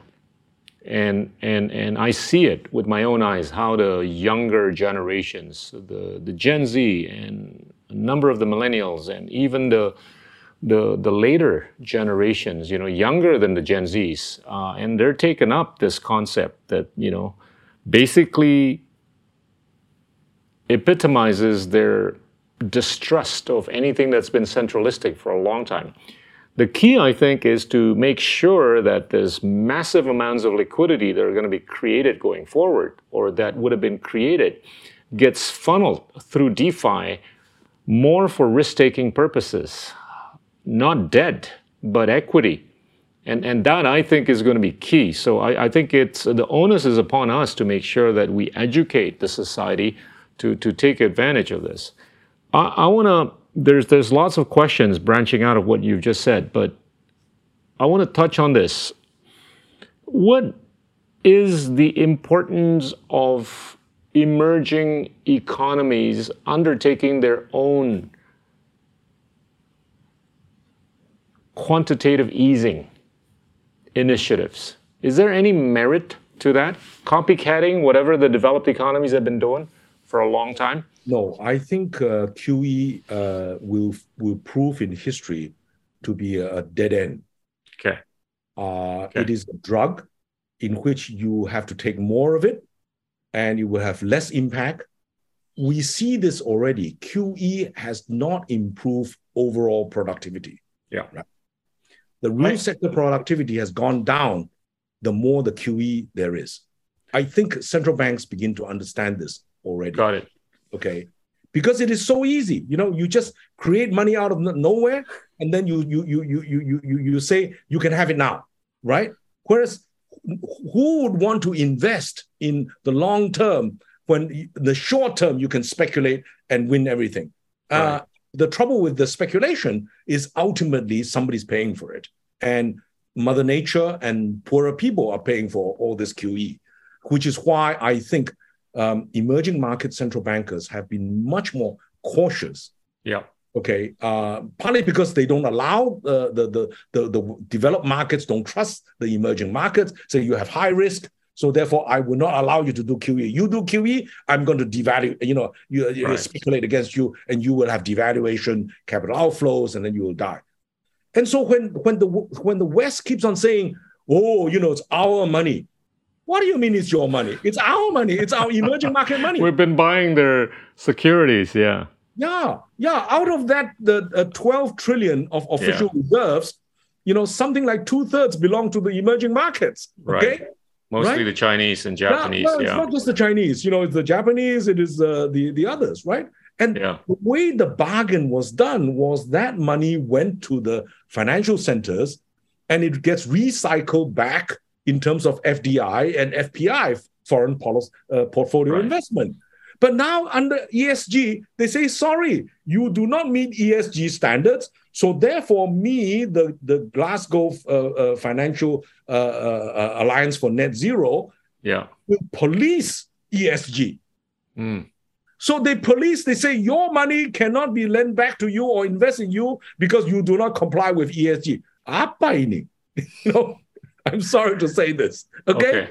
And, and, and I see it with my own eyes how the younger generations, the, the Gen Z, and a number of the millennials, and even the, the, the later generations, you know, younger than the Gen Zs, uh, and they're taking up this concept that, you know, basically epitomizes their distrust of anything that's been centralistic for a long time. The key, I think, is to make sure that there's massive amounts of liquidity that are going to be created going forward, or that would have been created, gets funneled through DeFi more for risk taking purposes, not debt, but equity. And, and that I think is going to be key. So I, I think it's the onus is upon us to make sure that we educate the society to, to take advantage of this. I, I want to, there's, there's lots of questions branching out of what you've just said, but I want to touch on this. What is the importance of emerging economies undertaking their own quantitative easing initiatives. Is there any merit to that? Copycatting whatever the developed economies have been doing for a long time? No, I think uh, QE uh, will will prove in history to be a dead end. Okay. Uh, Okay. It is a drug in which you have to take more of it, and it will have less impact. We see this already. QE has not improved overall productivity. Yeah. Right. The real Right. sector productivity has gone down the more the QE there is. I think central banks begin to understand this already Got it. Okay. Because it is so easy you know you just create money out of nowhere and then you you you you you you you, say you can have it now right? Whereas who would want to invest in the long term when the short term you can speculate and win everything? Uh, the trouble with the speculation is ultimately somebody's paying for it. And Mother Nature and poorer people are paying for all this QE, which is why I think um, emerging market central bankers have been much more cautious. Yeah. Okay. Uh, partly because they don't allow uh, the, the, the the developed markets don't trust the emerging markets. So you have high risk. So therefore, I will not allow you to do QE. You do QE, I'm going to devalue. You know, you, you right. speculate against you, and you will have devaluation, capital outflows, and then you will die. And so when when the when the West keeps on saying, "Oh, you know, it's our money," what do you mean it's your money? It's our money. It's our emerging [laughs] market money. We've been buying their securities, yeah. Yeah, yeah. Out of that, the uh, 12 trillion of official yeah. reserves, you know, something like two thirds belong to the emerging markets. Okay. Right. Mostly right? the Chinese and Japanese. No, no, it's not just the Chinese. You know, it's the Japanese. It is uh, the the others, right? And yeah. the way the bargain was done was that money went to the financial centers, and it gets recycled back in terms of FDI and FPI, foreign policy uh, portfolio right. investment. But now under ESG, they say, sorry, you do not meet ESG standards. So therefore, me, the, the Glasgow uh, uh, Financial uh, uh, Alliance for Net Zero, yeah. will police ESG. Mm. So they police, they say your money cannot be lent back to you or invest in you because you do not comply with ESG. Apa ini? [laughs] You know, [laughs] I'm sorry to say this. Okay? okay?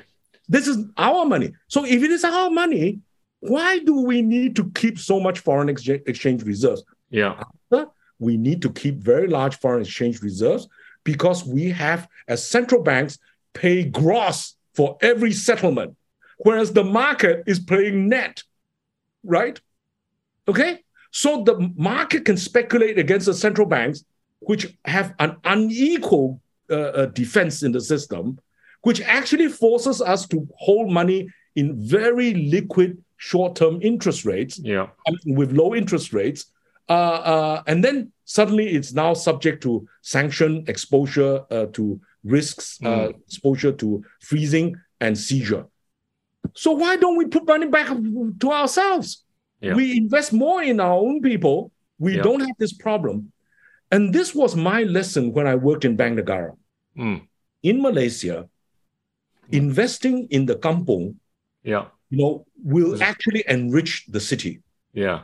This is our money. So if it is our money, why do we need to keep so much foreign exchange reserves? Yeah. We need to keep very large foreign exchange reserves because we have, as central banks, pay gross for every settlement, whereas the market is paying net, right? Okay? So the market can speculate against the central banks, which have an unequal uh, defense in the system, which actually forces us to hold money in very liquid short-term interest rates yeah. with low interest rates. Uh, uh, and then suddenly it's now subject to sanction, exposure uh, to risks, mm. exposure to freezing and seizure. So why don't we put money back to ourselves? Yeah. We invest more in our own people. We yeah. don't have this problem. And this was my lesson when I worked in Bank. Mm. In Malaysia, investing in the kampong yeah you know, will actually enrich the city. Yeah.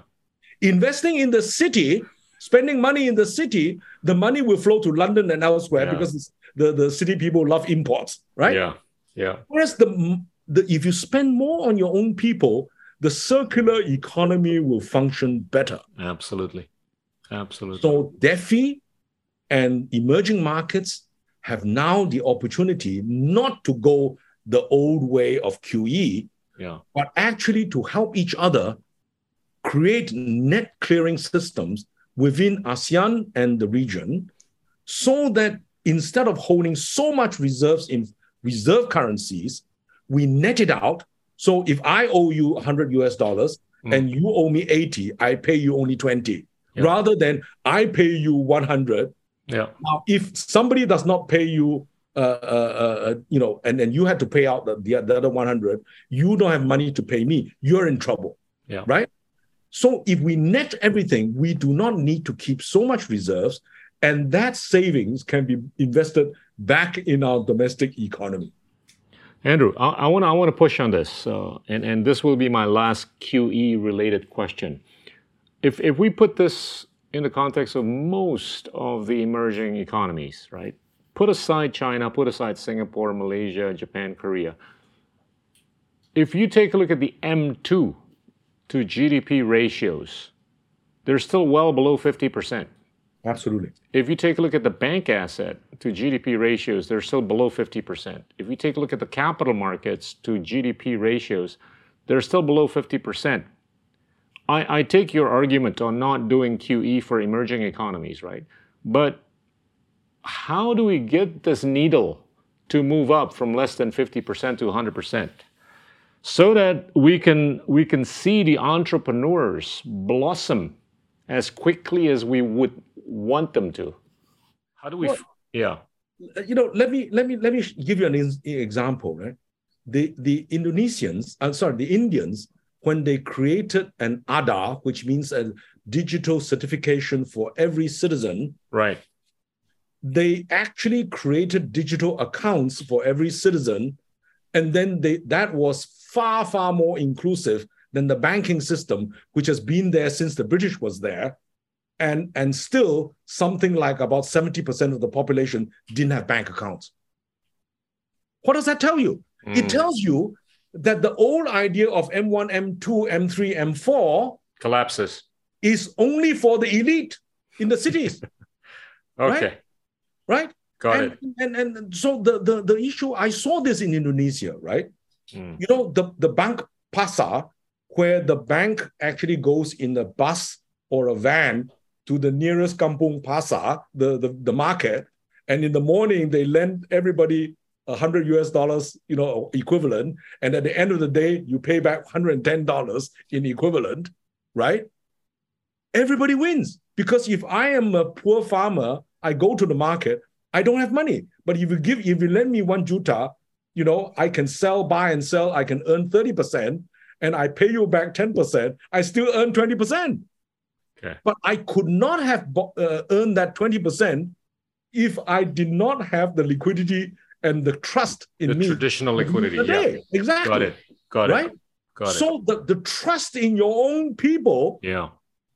Investing in the city, spending money in the city, the money will flow to London and elsewhere yeah. because the, the city people love imports, right? Yeah. Yeah. Whereas the, the if you spend more on your own people, the circular economy will function better. Absolutely. Absolutely. So DEFI and emerging markets have now the opportunity not to go the old way of QE, yeah. but actually to help each other create net clearing systems within ASEAN and the region so that instead of holding so much reserves in reserve currencies, we net it out. So if I owe you 100 US dollars mm. and you owe me 80, I pay you only 20, yeah. rather than I pay you 100. Yeah. Now, if somebody does not pay you uh, uh, uh, you know, and then you had to pay out the, the, the other 100, you don't have money to pay me, you're in trouble. Yeah. Right? So if we net everything, we do not need to keep so much reserves, and that savings can be invested back in our domestic economy. Andrew, I want to I want to push on this, uh, and and this will be my last QE related question. If if we put this in the context of most of the emerging economies, right? Put aside China, put aside Singapore, Malaysia, Japan, Korea. If you take a look at the M2 to GDP ratios, they're still well below 50%. Absolutely. If you take a look at the bank asset to GDP ratios, they're still below 50%. If you take a look at the capital markets to GDP ratios, they're still below 50%. I, I take your argument on not doing QE for emerging economies, right? But how do we get this needle to move up from less than 50% to 100%? So that we can, we can see the entrepreneurs blossom as quickly as we would want them to. How do we, well, yeah. Uh, you know, let me, let me, let me give you an example, right? The, the Indonesians, I'm sorry, the Indians when they created an Aadhaar, which means a digital certification for every citizen, Right. they actually created digital accounts for every citizen and then they that was far far more inclusive than the banking system which has been there since the british was there and and still something like about 70% of the population didn't have bank accounts what does that tell you it Mm. tells you that the old idea of m1 m2 m3 m4 Collapses. is only for the elite in the cities [laughs] Okay. right Got and, it. And, and and so the, the the issue I saw this in Indonesia, right? Mm. You know the the bank pasar, where the bank actually goes in a bus or a van to the nearest kampung pasar, the the, the market, and in the morning they lend everybody a hundred US dollars, you know, equivalent, and at the end of the day you pay back hundred and ten dollars in equivalent, right? Everybody wins because if I am a poor farmer, I go to the market. I don't have money. But if you give, if you lend me one juta, you know, I can sell, buy and sell. I can earn 30% and I pay you back 10%. I still earn 20%. Okay. But I could not have uh, earned that 20% if I did not have the liquidity and the trust in The me. traditional liquidity. Yeah. Exactly. Got it. Got right? it. Got it. So the, the trust in your own people yeah.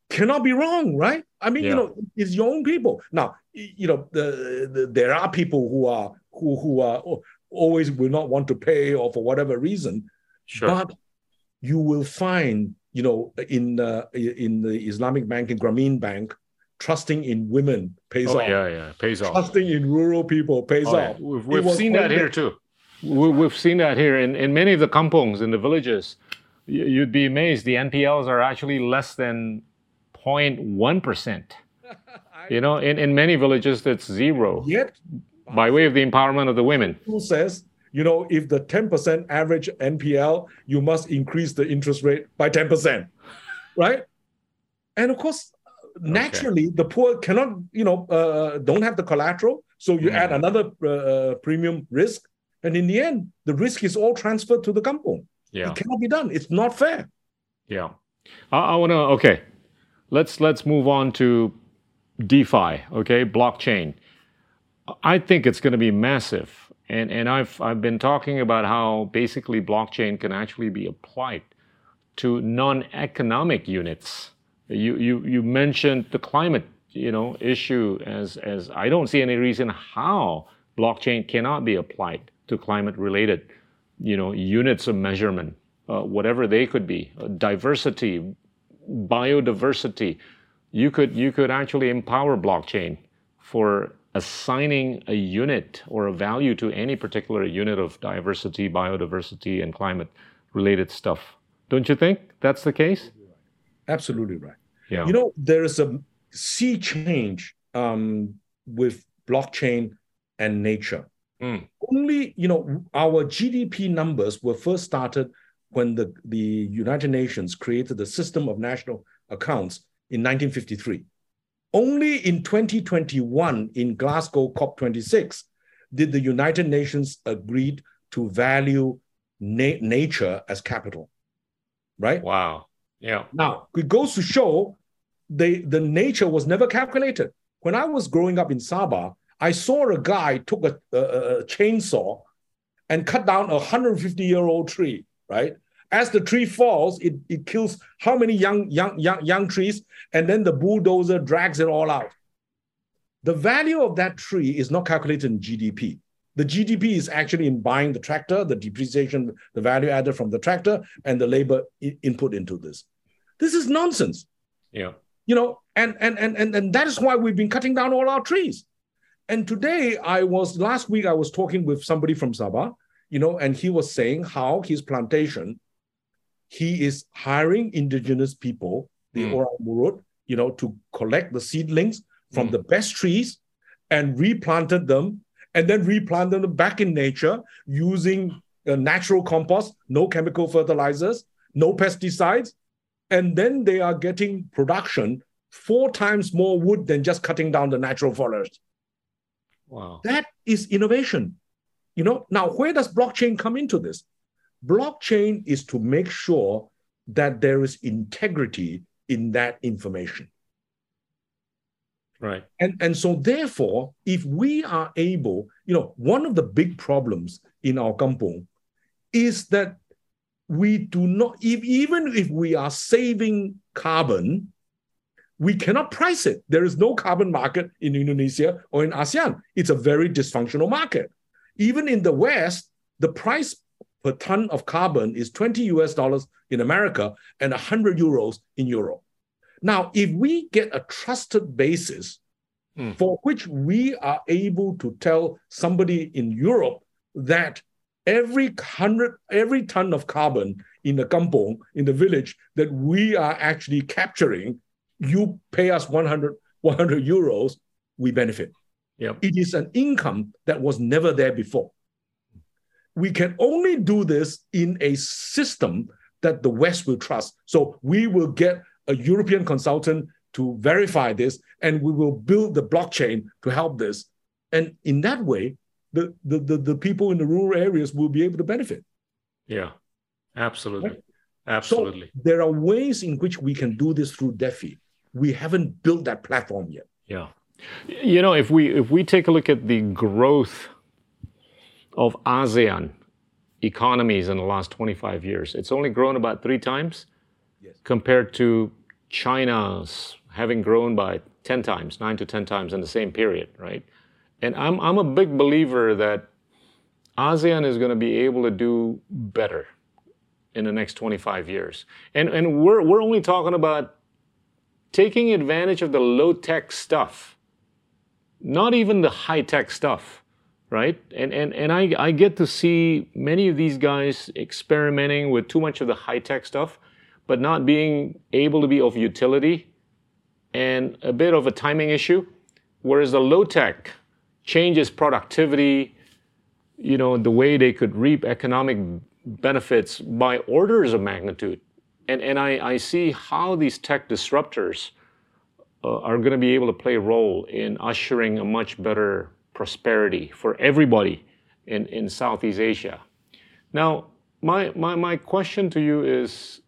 cannot be wrong, right? I mean, Yeah. you know, it's your own people. Now, you know, the, the, there are people who are who who are always will not want to pay or for whatever reason, Sure. but you will find, you know, in uh, in the Islamic bank in Grameen Bank, trusting in women pays oh, off. yeah, yeah. Pays off. Trusting in rural people pays Oh, yeah. off. We've, we've seen that here too. We, we've seen that here in, in many of the kampungs, in the villages. You'd be amazed. The NPLs are actually less than 0.1%. [laughs] You know, in, in many villages, that's zero Yet, by way of the empowerment of the women. who says, you know, if the 10% average NPL, you must increase the interest rate by 10%, [laughs] right? And of course, naturally, the poor cannot, you know, uh, don't have the collateral. So you Mm. add another uh, premium risk. And in the end, the risk is all transferred to the kampung. Yeah. It cannot be done. It's not fair. Yeah. I, I want to, okay. Let's, let's move on to DeFi, okay? Blockchain. I think it's going to be massive. And, and I've, I've been talking about how basically blockchain can actually be applied to non-economic units. You, you, you mentioned the climate, you know, issue as, as I don't see any reason how blockchain cannot be applied to climate-related, you know, units of measurement, uh, whatever they could be, uh, diversity, biodiversity. You could, you could actually empower blockchain for assigning a unit or a value to any particular unit of diversity, biodiversity, and climate related stuff. Don't you think that's the case? Absolutely right. Yeah. You know, there is a sea change um, with blockchain and nature. Mm. Only, you know, our GDP numbers were first started when the, the United Nations created the system of national accounts in 1953. Only in 2021, in Glasgow COP26, did the United Nations agreed to value na- nature as capital, right? wow. Yeah. Now, it goes to show they, the nature was never calculated. When I was growing up in Sabah, I saw a guy took a, a, a chainsaw and cut down a 150 year old tree, right? As the tree falls, it, it kills how many young, young, young, young trees, and then the bulldozer drags it all out. The value of that tree is not calculated in GDP. The GDP is actually in buying the tractor, the depreciation, the value added from the tractor, and the labor input into this. This is nonsense, Yeah. you know, and and and and, and that is why we've been cutting down all our trees. And today I was last week I was talking with somebody from Sabah, you know, and he was saying how his plantation, he is hiring indigenous people, the Mm. Orang Murut, you know, to collect the seedlings from Mm. the best trees and replanted them and then replanted them back in nature using uh, natural compost, no chemical fertilizers, no pesticides. And then they are getting production four times more wood than just cutting down the natural forest. Wow. That is innovation. You know, now where does blockchain come into this? Blockchain is to make sure that there is integrity in that information. Right. And, and so, therefore, if we are able, you know, one of the big problems in our kampong is that we do not, if, even if we are saving carbon, we cannot price it. There is no carbon market in Indonesia or in ASEAN. It's a very dysfunctional market. Even in the West, the price per ton of carbon is 20 US dollars in America and 100 euros in Europe. Now, if we get a trusted basis mm. for which we are able to tell somebody in Europe that every hundred, every ton of carbon in the kampong, in the village that we are actually capturing, you pay us 100, 100 euros, we benefit. Yep. It is an income that was never there before. We can only do this in a system that the West will trust. So we will get a European consultant to verify this, and we will build the blockchain to help this. And in that way, the, the, the, the people in the rural areas will be able to benefit. Yeah, absolutely. Right? Absolutely. So there are ways in which we can do this through DeFi. We haven't built that platform yet. Yeah. You know, if we if we take a look at the growth of ASEAN economies in the last 25 years, it's only grown about three times yes. compared to China's having grown by 10 times, nine to 10 times in the same period, right? And I'm, I'm a big believer that ASEAN is going to be able to do better in the next 25 years. And, and we're, we're only talking about taking advantage of the low tech stuff, not even the high tech stuff, right? And, and, and I, I get to see many of these guys experimenting with too much of the high tech stuff, but not being able to be of utility and a bit of a timing issue. Whereas the low tech, changes productivity, you know, the way they could reap economic benefits by orders of magnitude. And, and I, I see how these tech disruptors uh, are going to be able to play a role in ushering a much better prosperity for everybody in, in Southeast Asia. Now, my, my, my question to you is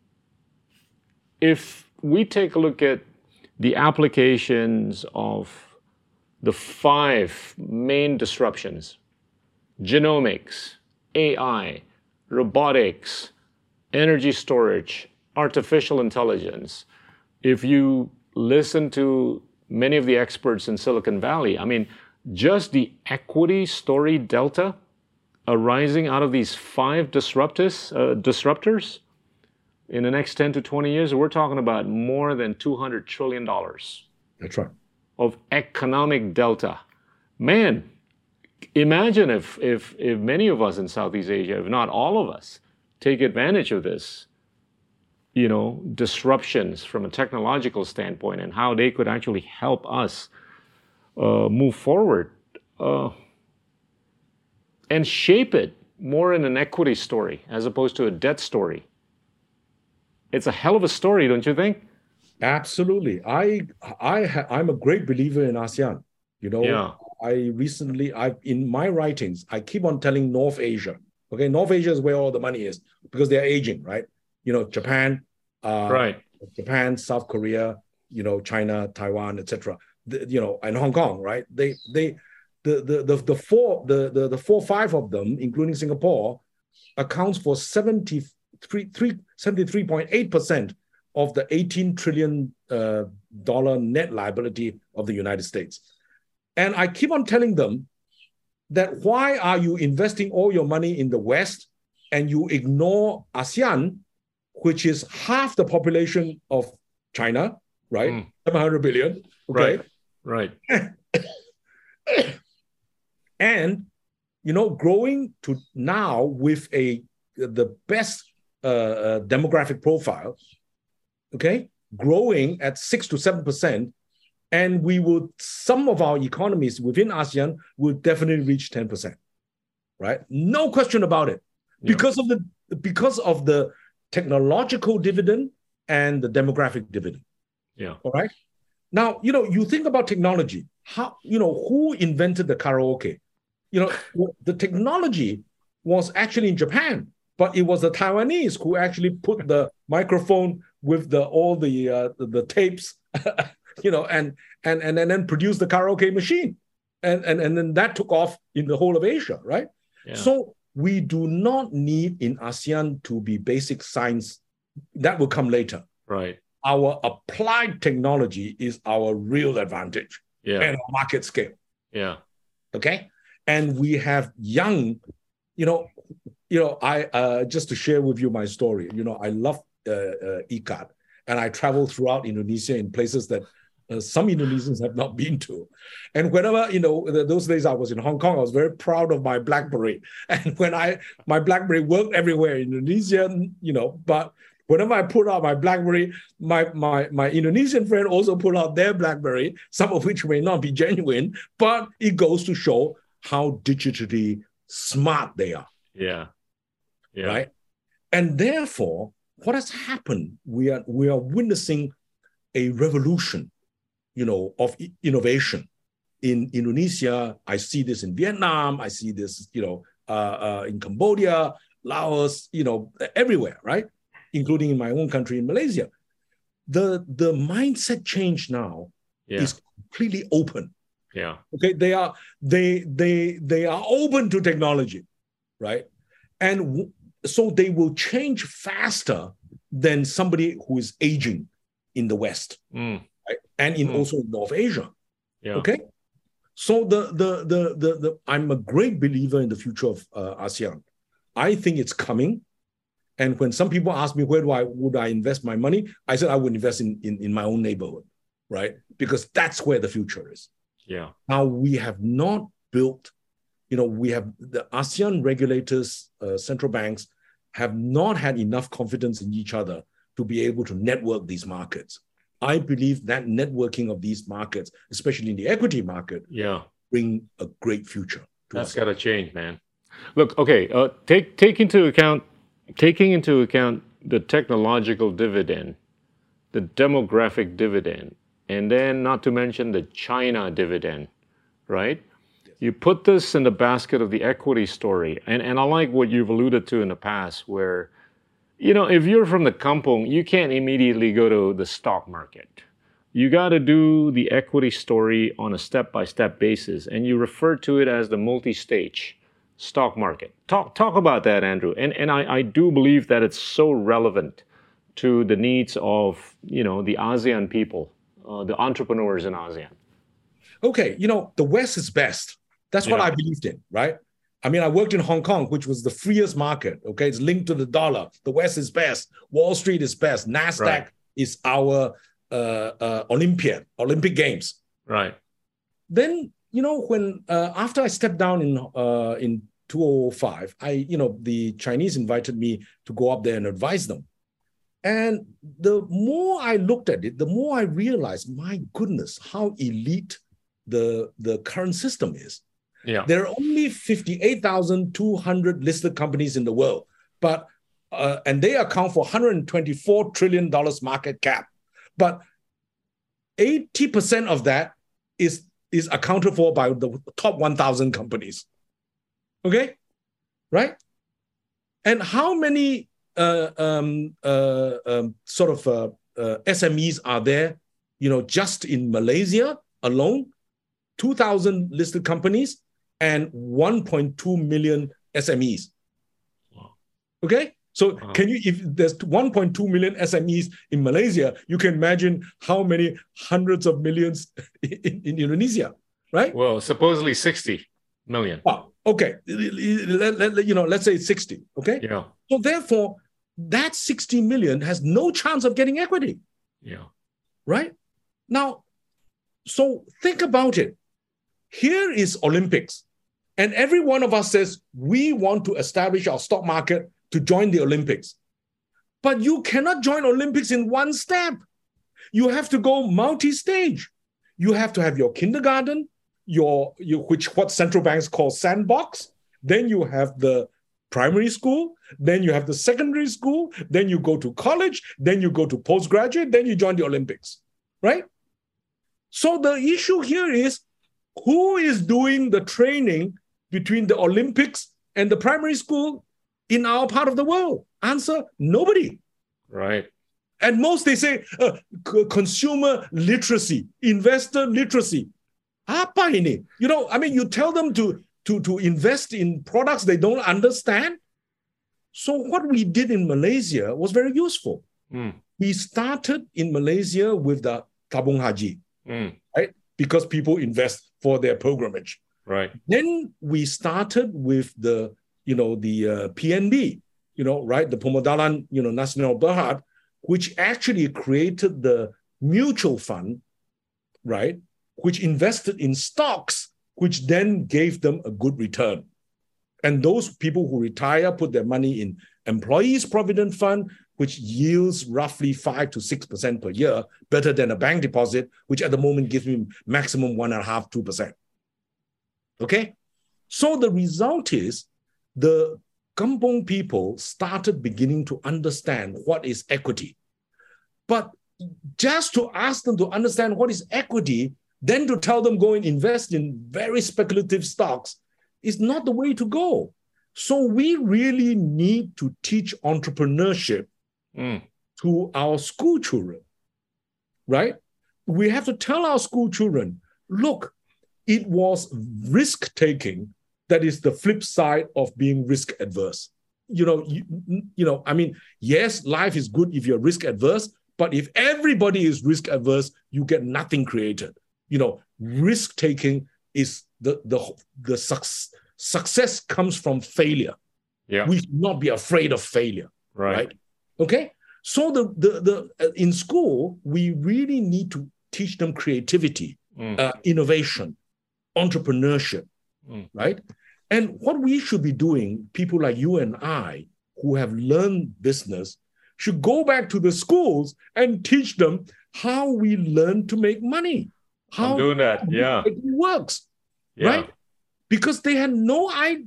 if we take a look at the applications of the five main disruptions genomics, AI, robotics, energy storage, artificial intelligence. If you listen to many of the experts in Silicon Valley, I mean, just the equity story delta arising out of these five disruptors, uh, disruptors in the next 10 to 20 years, we're talking about more than $200 trillion. That's right of economic delta. Man, imagine if, if, if many of us in Southeast Asia, if not all of us, take advantage of this, you know, disruptions from a technological standpoint and how they could actually help us uh, move forward uh, and shape it more in an equity story as opposed to a debt story. It's a hell of a story, don't you think? Absolutely. I I ha- I'm a great believer in ASEAN. You know, yeah. I recently I in my writings I keep on telling North Asia. Okay, North Asia is where all the money is because they're aging, right? You know, Japan, uh, right? Japan, South Korea, you know, China, Taiwan, etc. You know, and Hong Kong, right? They they the the the, the four the, the the four five of them, including Singapore, accounts for 73 73.8 percent of the 18 trillion dollar net liability of the United States. And I keep on telling them that why are you investing all your money in the West and you ignore ASEAN, which is half the population of China, right? Mm. 700 billion. Okay. Right. Right. [coughs] and you know, growing to now with a the best uh, uh, demographic profile, okay, growing at six to seven percent, and we would some of our economies within ASEAN will definitely reach ten percent, right? No question about it, yeah. because of the because of the technological dividend and the demographic dividend. Yeah. All right. Now you know you think about technology. How you know who invented the karaoke? You know the technology was actually in Japan but it was the Taiwanese who actually put the microphone with the all the uh, the, the tapes, [laughs] you know, and and and and then produced the karaoke machine, and and and then that took off in the whole of Asia, right? Yeah. So we do not need in ASEAN to be basic science. That will come later. Right. Our applied technology is our real advantage Yeah. and our market scale. Yeah. Okay. And we have young, you know, you know, I uh, just to share with you my story. You know, I love uh, uh, Ikat, and I travel throughout Indonesia in places that uh, some Indonesians have not been to. And whenever you know, th- those days I was in Hong Kong, I was very proud of my BlackBerry. [laughs] And when I my BlackBerry worked everywhere in Indonesia, you know, but whenever I put out my BlackBerry, my my my Indonesian friend also put out their BlackBerry, some of which may not be genuine, but it goes to show how digitally smart they are, Yeah. Yeah. right? And therefore, what has happened? We are we are witnessing a revolution, you know, of innovation in Indonesia. I see this in Vietnam. I see this, you know, uh, uh, in Cambodia, Laos, you know, everywhere, right? Including in my own country, in Malaysia. The the mindset change now Yeah. is completely open. Yeah. Okay, they are they they they are open to technology, right? And so they will change faster than somebody who is aging in the West, Mm. right? And in Mm. also North Asia. Yeah. Okay. So the, the the the the I'm a great believer in the future of uh, ASEAN. I think it's coming. And when some people ask me where do I would I invest my money, I said I would invest in, in, in my own neighborhood, right? Because that's where the future is. Yeah. Now we have not built, you know, we have the ASEAN regulators, uh, central banks have not had enough confidence in each other to be able to network these markets. I believe that networking of these markets, especially in the equity market, Yeah. bring a great future to That's got to change, man. Look, okay, uh, take take into account taking into account the technological dividend, the demographic dividend, and then not to mention the China dividend, right? You put this in the basket of the equity story, and and I like what you've alluded to in the past, where you know if you're from the kampong, you can't immediately go to the stock market. You got to do the equity story on a step by step basis and you refer to it as the multi stage stock market. Talk talk about that andrew and and i i do believe that it's so relevant to the needs of you know the asean people uh, the entrepreneurs in asean. Okay, you know, the West is best. That's what Yeah. I believed in, right? I mean, I worked in Hong Kong, which was the freest market. Okay, it's linked to the dollar. The West is best. Wall Street is best. Nasdaq Right. is our uh, uh, Olympian Olympic Games. right Then you know when uh, after I stepped down in uh, in 2005, I you know the Chinese invited me to go up there and advise them. And the more I looked at it, the more I realized, my goodness, how elite the the current system is. Yeah There are only 58,200 listed companies in the world, but uh, and they account for 124 trillion dollars market cap. But 80% of that is is accounted for by the top 1,000 companies. Okay, right? And how many uh, um, uh, um, sort of uh, uh, SMEs are there? You know, just in Malaysia alone, 2,000 listed companies and 1.2 million SMEs. Okay. So can you, if there's 1.2 million SMEs in Malaysia, you can imagine how many hundreds of millions [laughs] in, in Indonesia, right? well supposedly 60 million Wow. Okay. Let- let- you know, let's say it's 60. Okay. yeah So therefore, that 60 million has no chance of getting equity. yeah right? Now, so think about it. Here is Olympics, and every one of us says we want to establish our stock market to join the Olympics. But you cannot join Olympics in one step. You have to go multi-stage. You have to have your kindergarten, your, your which what central banks call sandbox. Then you have the primary school, then you have the secondary school, then you go to college, then you go to postgraduate, then you join the Olympics, right? So the issue here is who is doing the training between the Olympics and the primary school in our part of the world? Answer nobody. Right. And most they say uh, c- consumer literacy, investor literacy. Apa ini? You know, I mean, you tell them to, to, to invest in products they don't understand. So what we did in Malaysia was very useful. Mm. We started in Malaysia with the Tabung Haji, Mm. right? Because people invest for their pilgrimage. Right. Then we started with the, you know, the uh, PNB, you know, right? The Permodalan, you know, Nasional Berhad, which actually created the mutual fund, right? Which invested in stocks, which then gave them a good return. And those people who retire put their money in employees' provident fund, which yields roughly five to six percent per year, better than a bank deposit, which at the moment gives me maximum one and a half, two percent. Okay, so the result is the Kampong people started beginning to understand what is equity. But just to ask them to understand what is equity, then to tell them go and invest in very speculative stocks is not the way to go. So we really need to teach entrepreneurship Mm. to our school children, right? We have to tell our school children, look, it was risk taking that is the flip side of being risk adverse. You know, you, you know, I mean, yes, life is good if you're risk adverse, but if everybody is risk adverse, you get nothing created. You know, risk taking is the the the suc- success comes from failure. Yeah. We should not be afraid of failure right. right? Okay. So the the the uh, in school we really need to teach them creativity, Mm. uh, innovation, entrepreneurship, Mm. right? And what we should be doing, people like you and I who have learned business, should go back to the schools and teach them how we learn to make money, how I'm doing that. Yeah. it works Yeah. right? Because they had no idea,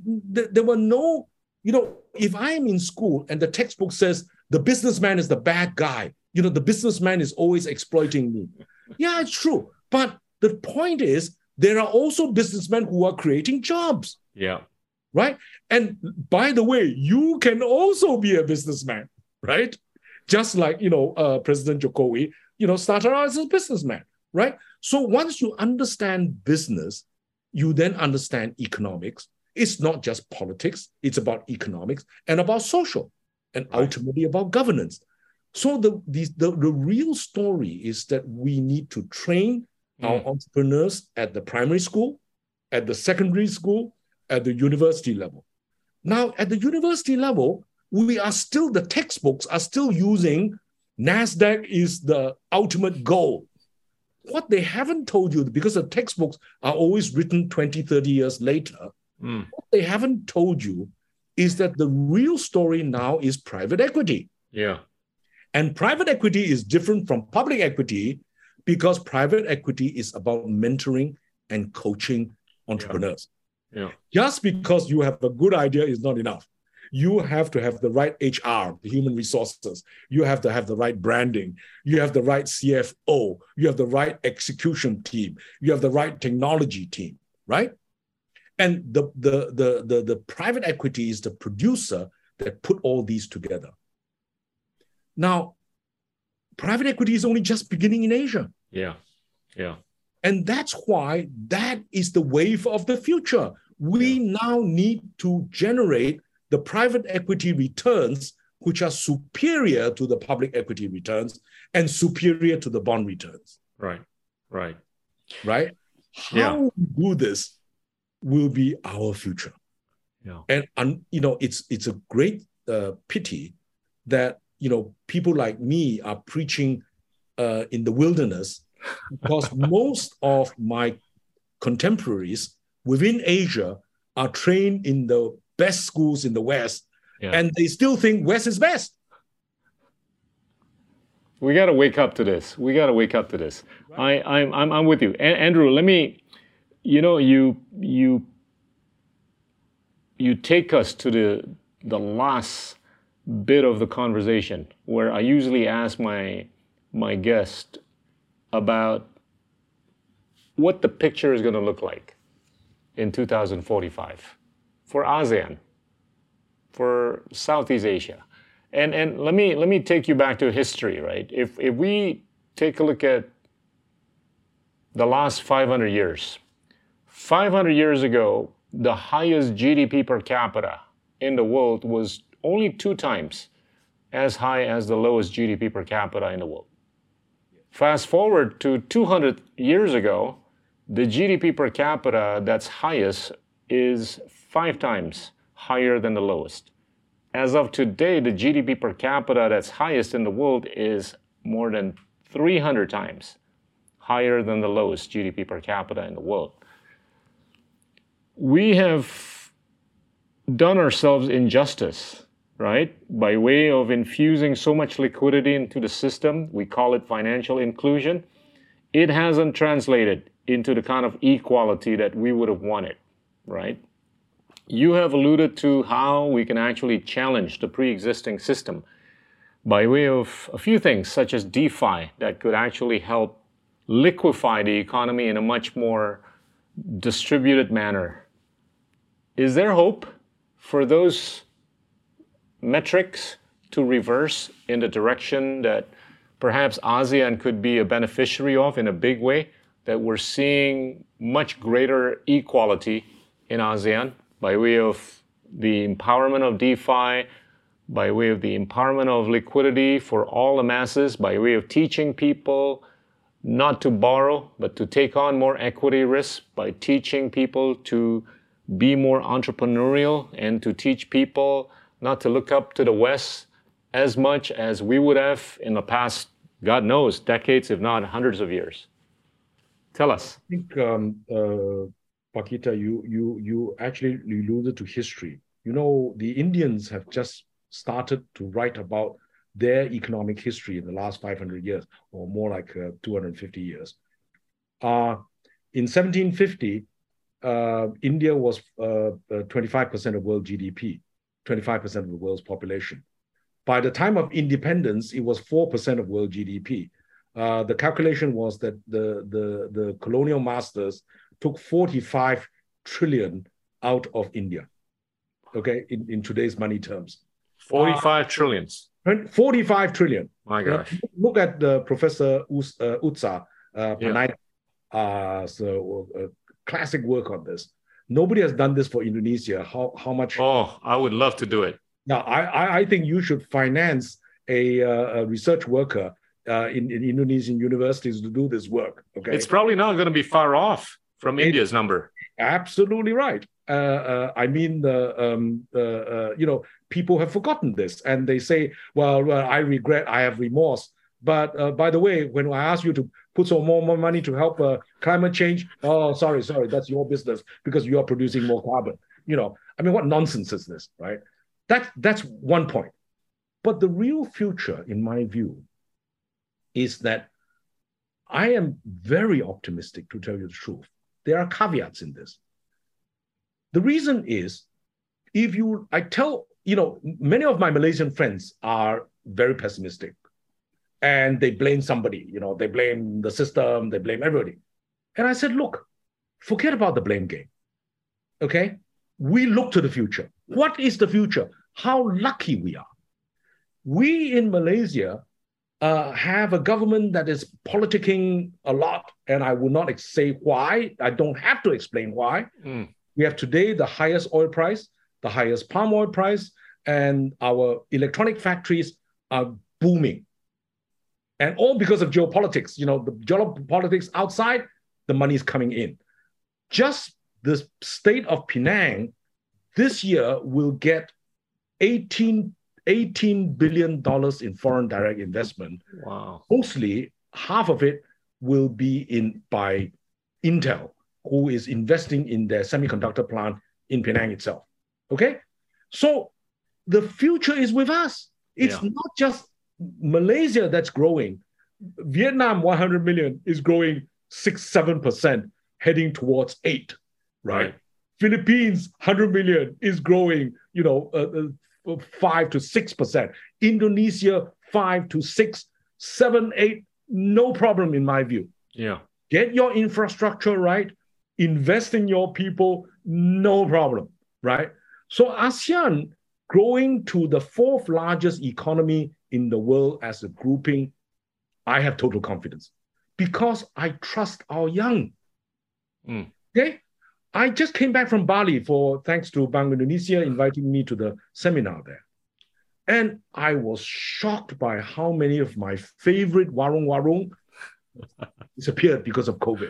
there were no, you know, if I am in school and the textbook says the businessman is the bad guy, you know, the businessman is always exploiting me. [laughs] Yeah, it's true. But the point is, there are also businessmen who are creating jobs, Yeah. right? And by the way, you can also be a businessman, right? Just like, you know, uh, President Jokowi, you know, started out as a businessman, right? So once you understand business, you then understand economics. It's not just politics, it's about economics and about social and Right. ultimately about governance. So the, the, the, the real story is that we need to train our Mm. entrepreneurs at the primary school, at the secondary school, at the university level. Now, at the university level, we are still, the textbooks are still using NASDAQ is the ultimate goal. What they haven't told you, because the textbooks are always written 20, 30 years later, Mm. what they haven't told you is that the real story now is private equity. Yeah. And private equity is different from public equity because private equity is about mentoring and coaching entrepreneurs. Yeah. Just because you have a good idea is not enough. You have to have the right HR, the human resources. You have to have the right branding. You have the right CFO. You have the right execution team. You have the right technology team, right? And the, the, the, the, the private equity is the producer that put all these together. Now, private equity is only just beginning in Asia. Yeah. Yeah. And that's why that is the wave of the future. We now need to generate the private equity returns, which are superior to the public equity returns and superior to the bond returns, Right. Right. right? Yeah. How we do this will be our future. Yeah. And, and you know, it's it's a great uh, pity that you know people like me are preaching uh, in the wilderness because [laughs] most of my contemporaries within Asia are trained in the best schools in the West, Yeah. and they still think West is best. We got to wake up to this. We got to wake up to this. I, I'm, I'm, I'm with you, A- Andrew. Let me, you know, you, you, you take us to the, the last bit of the conversation where I usually ask my, my guest about what the picture is going to look like in 2045 for ASEAN, for Southeast Asia. And and let me let me take you back to history, right? If if we take a look at the last 500 years, 500 years ago, the highest GDP per capita in the world was only two times as high as the lowest GDP per capita in the world. Fast forward to 200 years ago, the GDP per capita that's highest is five times higher than the lowest. As of today, the GDP per capita that's highest in the world is more than 300 times higher than the lowest GDP per capita in the world. We have done ourselves injustice, right? By way of infusing so much liquidity into the system, we call it financial inclusion. It hasn't translated into the kind of equality that we would have wanted, right? You have alluded to how we can actually challenge the pre existing system by way of a few things, such as DeFi, that could actually help liquefy the economy in a much more distributed manner. Is there hope for those metrics to reverse in the direction that perhaps ASEAN could be a beneficiary of in a big way? That we're seeing much greater equality in ASEAN by way of the empowerment of DeFi, by way of the empowerment of liquidity for all the masses, by way of teaching people not to borrow, but to take on more equity risk, by teaching people to be more entrepreneurial and to teach people not to look up to the West as much as we would have in the past, God knows, decades, if not hundreds of years. Tell us. I think, um, uh, Pak Gita, you, you, you actually alluded to history. You know, the Indians have just started to write about their economic history in the last 500 years, or more like uh, 250 years. Uh, in 1750, uh, India was 25% uh, of world GDP, 25% of the world's population. By the time of independence, it was 4% of world GDP. Uh, the calculation was that the, the, the colonial masters took 45 trillion out of India, okay, in, in today's money terms. 45 uh, trillions. 45 trillion. My gosh. look at the Professor uh, Utsa uh, yeah. uh, so, uh, classic work on this. Nobody has done this for Indonesia. How, how much? Oh, I would love to do it. Now, I, I think you should finance a, uh, a research worker uh, in, in Indonesian universities to do this work. Okay, it's probably not going to be far off from it, India's number. Absolutely right. Uh, uh, I mean, the um, uh, you know, people have forgotten this, and they say, "Well, well I regret, I have remorse." But uh, by the way, when I ask you to put some more, more money to help uh, climate change, oh, sorry, sorry, that's your business because you are producing more carbon. You know, I mean, what nonsense is this, right? That that's one point. But the real future, in my view, is that I am very optimistic to tell you the truth. There are caveats in this. The reason is if you, I tell, you know, many of my Malaysian friends are very pessimistic and they blame somebody, you know, they blame the system, they blame everybody. And I said, look, forget about the blame game. Okay? We look to the future. What is the future? How lucky we are. We in Malaysia uh, have a government that is politicking a lot, and I will not say why. I don't have to explain why. Mm. We have today the highest oil price, the highest palm oil price, and our electronic factories are booming. And all because of geopolitics. You know, the geopolitics outside, the money is coming in. Just the state of Penang this year will get 18 $18 billion in foreign direct investment. Wow. Mostly half of it will be in by Intel, who is investing in their semiconductor plant in Penang itself. Okay? So the future is with us. It's yeah. not just Malaysia that's growing. Vietnam 100 million is growing 6 7% heading towards 8, right? right. Philippines 100 million is growing, you know, uh, uh five to six percent. Indonesia five to six, seven, eight, no problem in my view. Yeah. Get your infrastructure right, invest in your people, no problem, right? So ASEAN growing to the fourth largest economy in the world as a grouping, I have total confidence because I trust our young. Mm. Okay. I just came back from Bali for thanks to Bank Indonesia inviting me to the seminar there. And I was shocked by how many of my favorite warung warung [laughs] disappeared because of COVID.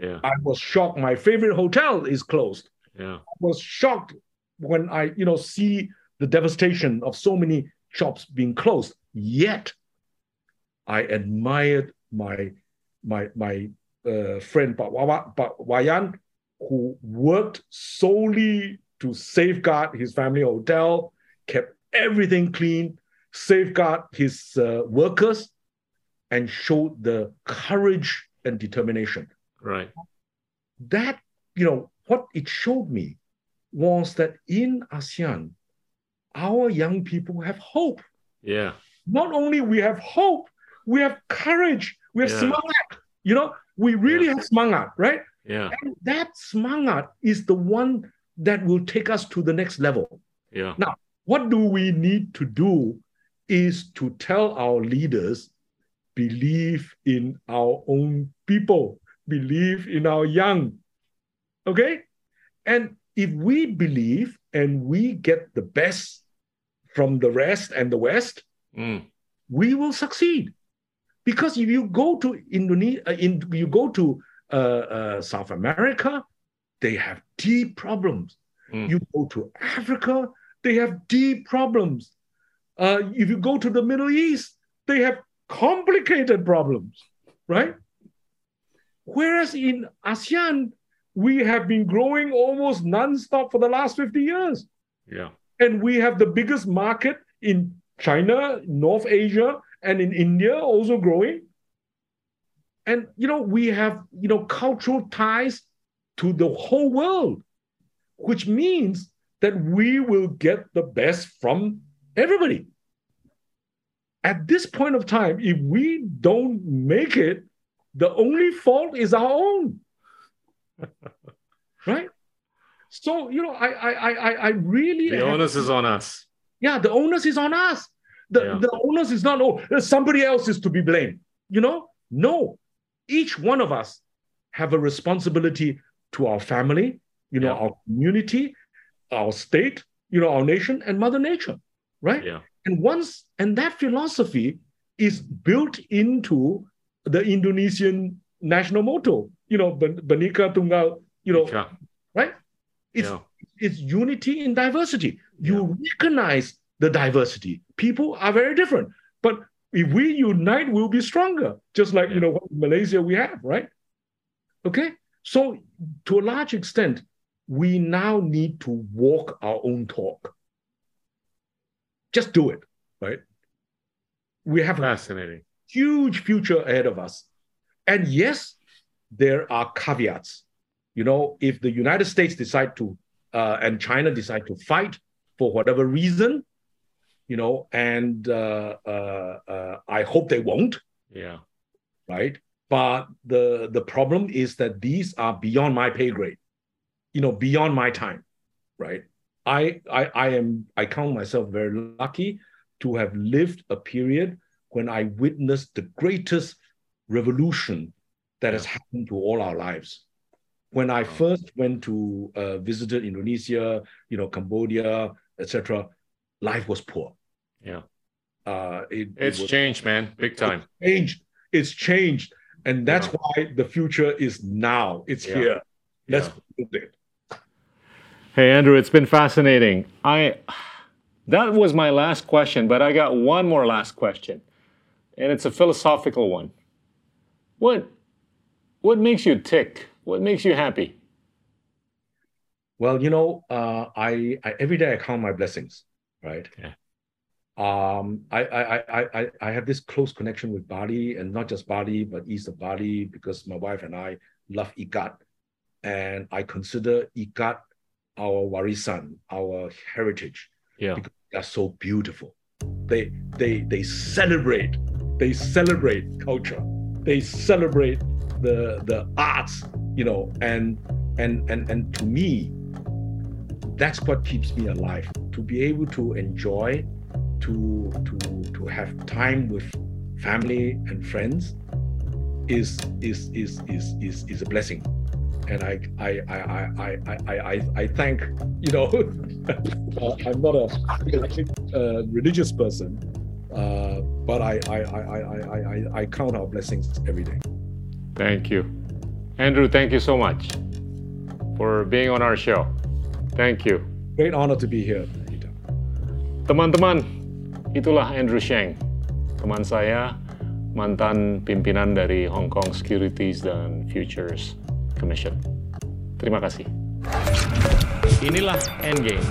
Yeah. I was shocked. My favorite hotel is closed. Yeah. I was shocked when I, you know, see the devastation of so many shops being closed. Yet, I admired my my my uh, friend Pak Wawa- Pak Wayan, who worked solely to safeguard his family hotel, kept everything clean, safeguard his uh, workers, and showed the courage and determination Right. that you know what it showed me was that in ASEAN, our young people have hope. Yeah. Not only we have hope, we have courage, we have Yeah. semangat. You know, we really have semangat, right? Yeah. And that semangat is the one that will take us to the next level. Yeah. Now, what do we need to do is to tell our leaders believe in our own people, believe in our young. Okay? And if we believe and we get the best from the rest and the West, Mm. we will succeed. Because if you go to Indonesia, in, you go to uh, uh, South America, they have deep problems. Mm. You go to Africa, they have deep problems. Uh, if you go to the Middle East, they have complicated problems, right? Whereas in ASEAN, we have been growing almost nonstop for the last 50 years. Yeah. And we have the biggest market in China, North Asia, and in India also growing. And you know, we have you know cultural ties to the whole world, which means that we will get the best from everybody. At this point of time, if we don't make it, the only fault is our own. [laughs] right? So, you know, I I I I really The onus is on us. yeah, the onus is on us. The, Yeah. the onus is not, oh, somebody else is to be blamed. You know? No. Each one of us have a responsibility to our family, you know, Yeah. our community, our state, you know, our nation, and Mother Nature, right? Yeah. And once, and that philosophy is built into the Indonesian national motto, you know, Ben- Bhinneka Tunggal, you know, Yeah. right? It's yeah. it's unity in diversity. You recognize the diversity. People are very different, but if we unite, we'll be stronger. Just like you know what Malaysia we have, right? Okay, so to a large extent, we now need to walk our own talk. Just do it, right? We have a Fascinating. huge future ahead of us. And yes, there are caveats. You know, if the United States decide to uh, and China decide to fight for whatever reason, you know, and uh, uh, uh, I hope they won't, Yeah. right? But the the problem is that these are beyond my pay grade, you know, beyond my time, right? I I I am I count myself very lucky to have lived a period when I witnessed the greatest revolution that has happened to all our lives. When I first went to uh, visited Indonesia, you know, Cambodia, etc., life was poor. Yeah. Uh, it, it It's was changed, man. Big time. changed. It's changed, and that's Yeah. why the future is now. It's Yeah. here. Let's Yeah. build it. Hey Andrew, it's been fascinating. I that was my last question, but I got one more last question. And it's a philosophical one. What what makes you tick? What makes you happy? Well, you know, uh, I, I every day I count my blessings, right? Yeah. Um, I, I, I, I, I have this close connection with Bali, and not just Bali, but east of Bali, because my wife and I love Ikat, and I consider Ikat our warisan, our heritage. Yeah. because they are so beautiful. They they they celebrate, they celebrate culture, they celebrate the the arts, you know, and and and and to me, that's what keeps me alive. To be able to enjoy, to to to have time with family and friends is is is is is, is a blessing. And I I I I I I, I thank you know I'm not a, a religious person, uh, but I I, I I I I count our blessings every day. Thank you. Andrew, thank you so much for being on our show. Thank you. Great honor to be here. Teman-teman, itulah Andrew Sheng, teman saya, mantan pimpinan dari Hong Kong Securities dan Futures Commission. Terima kasih. Inilah Endgame.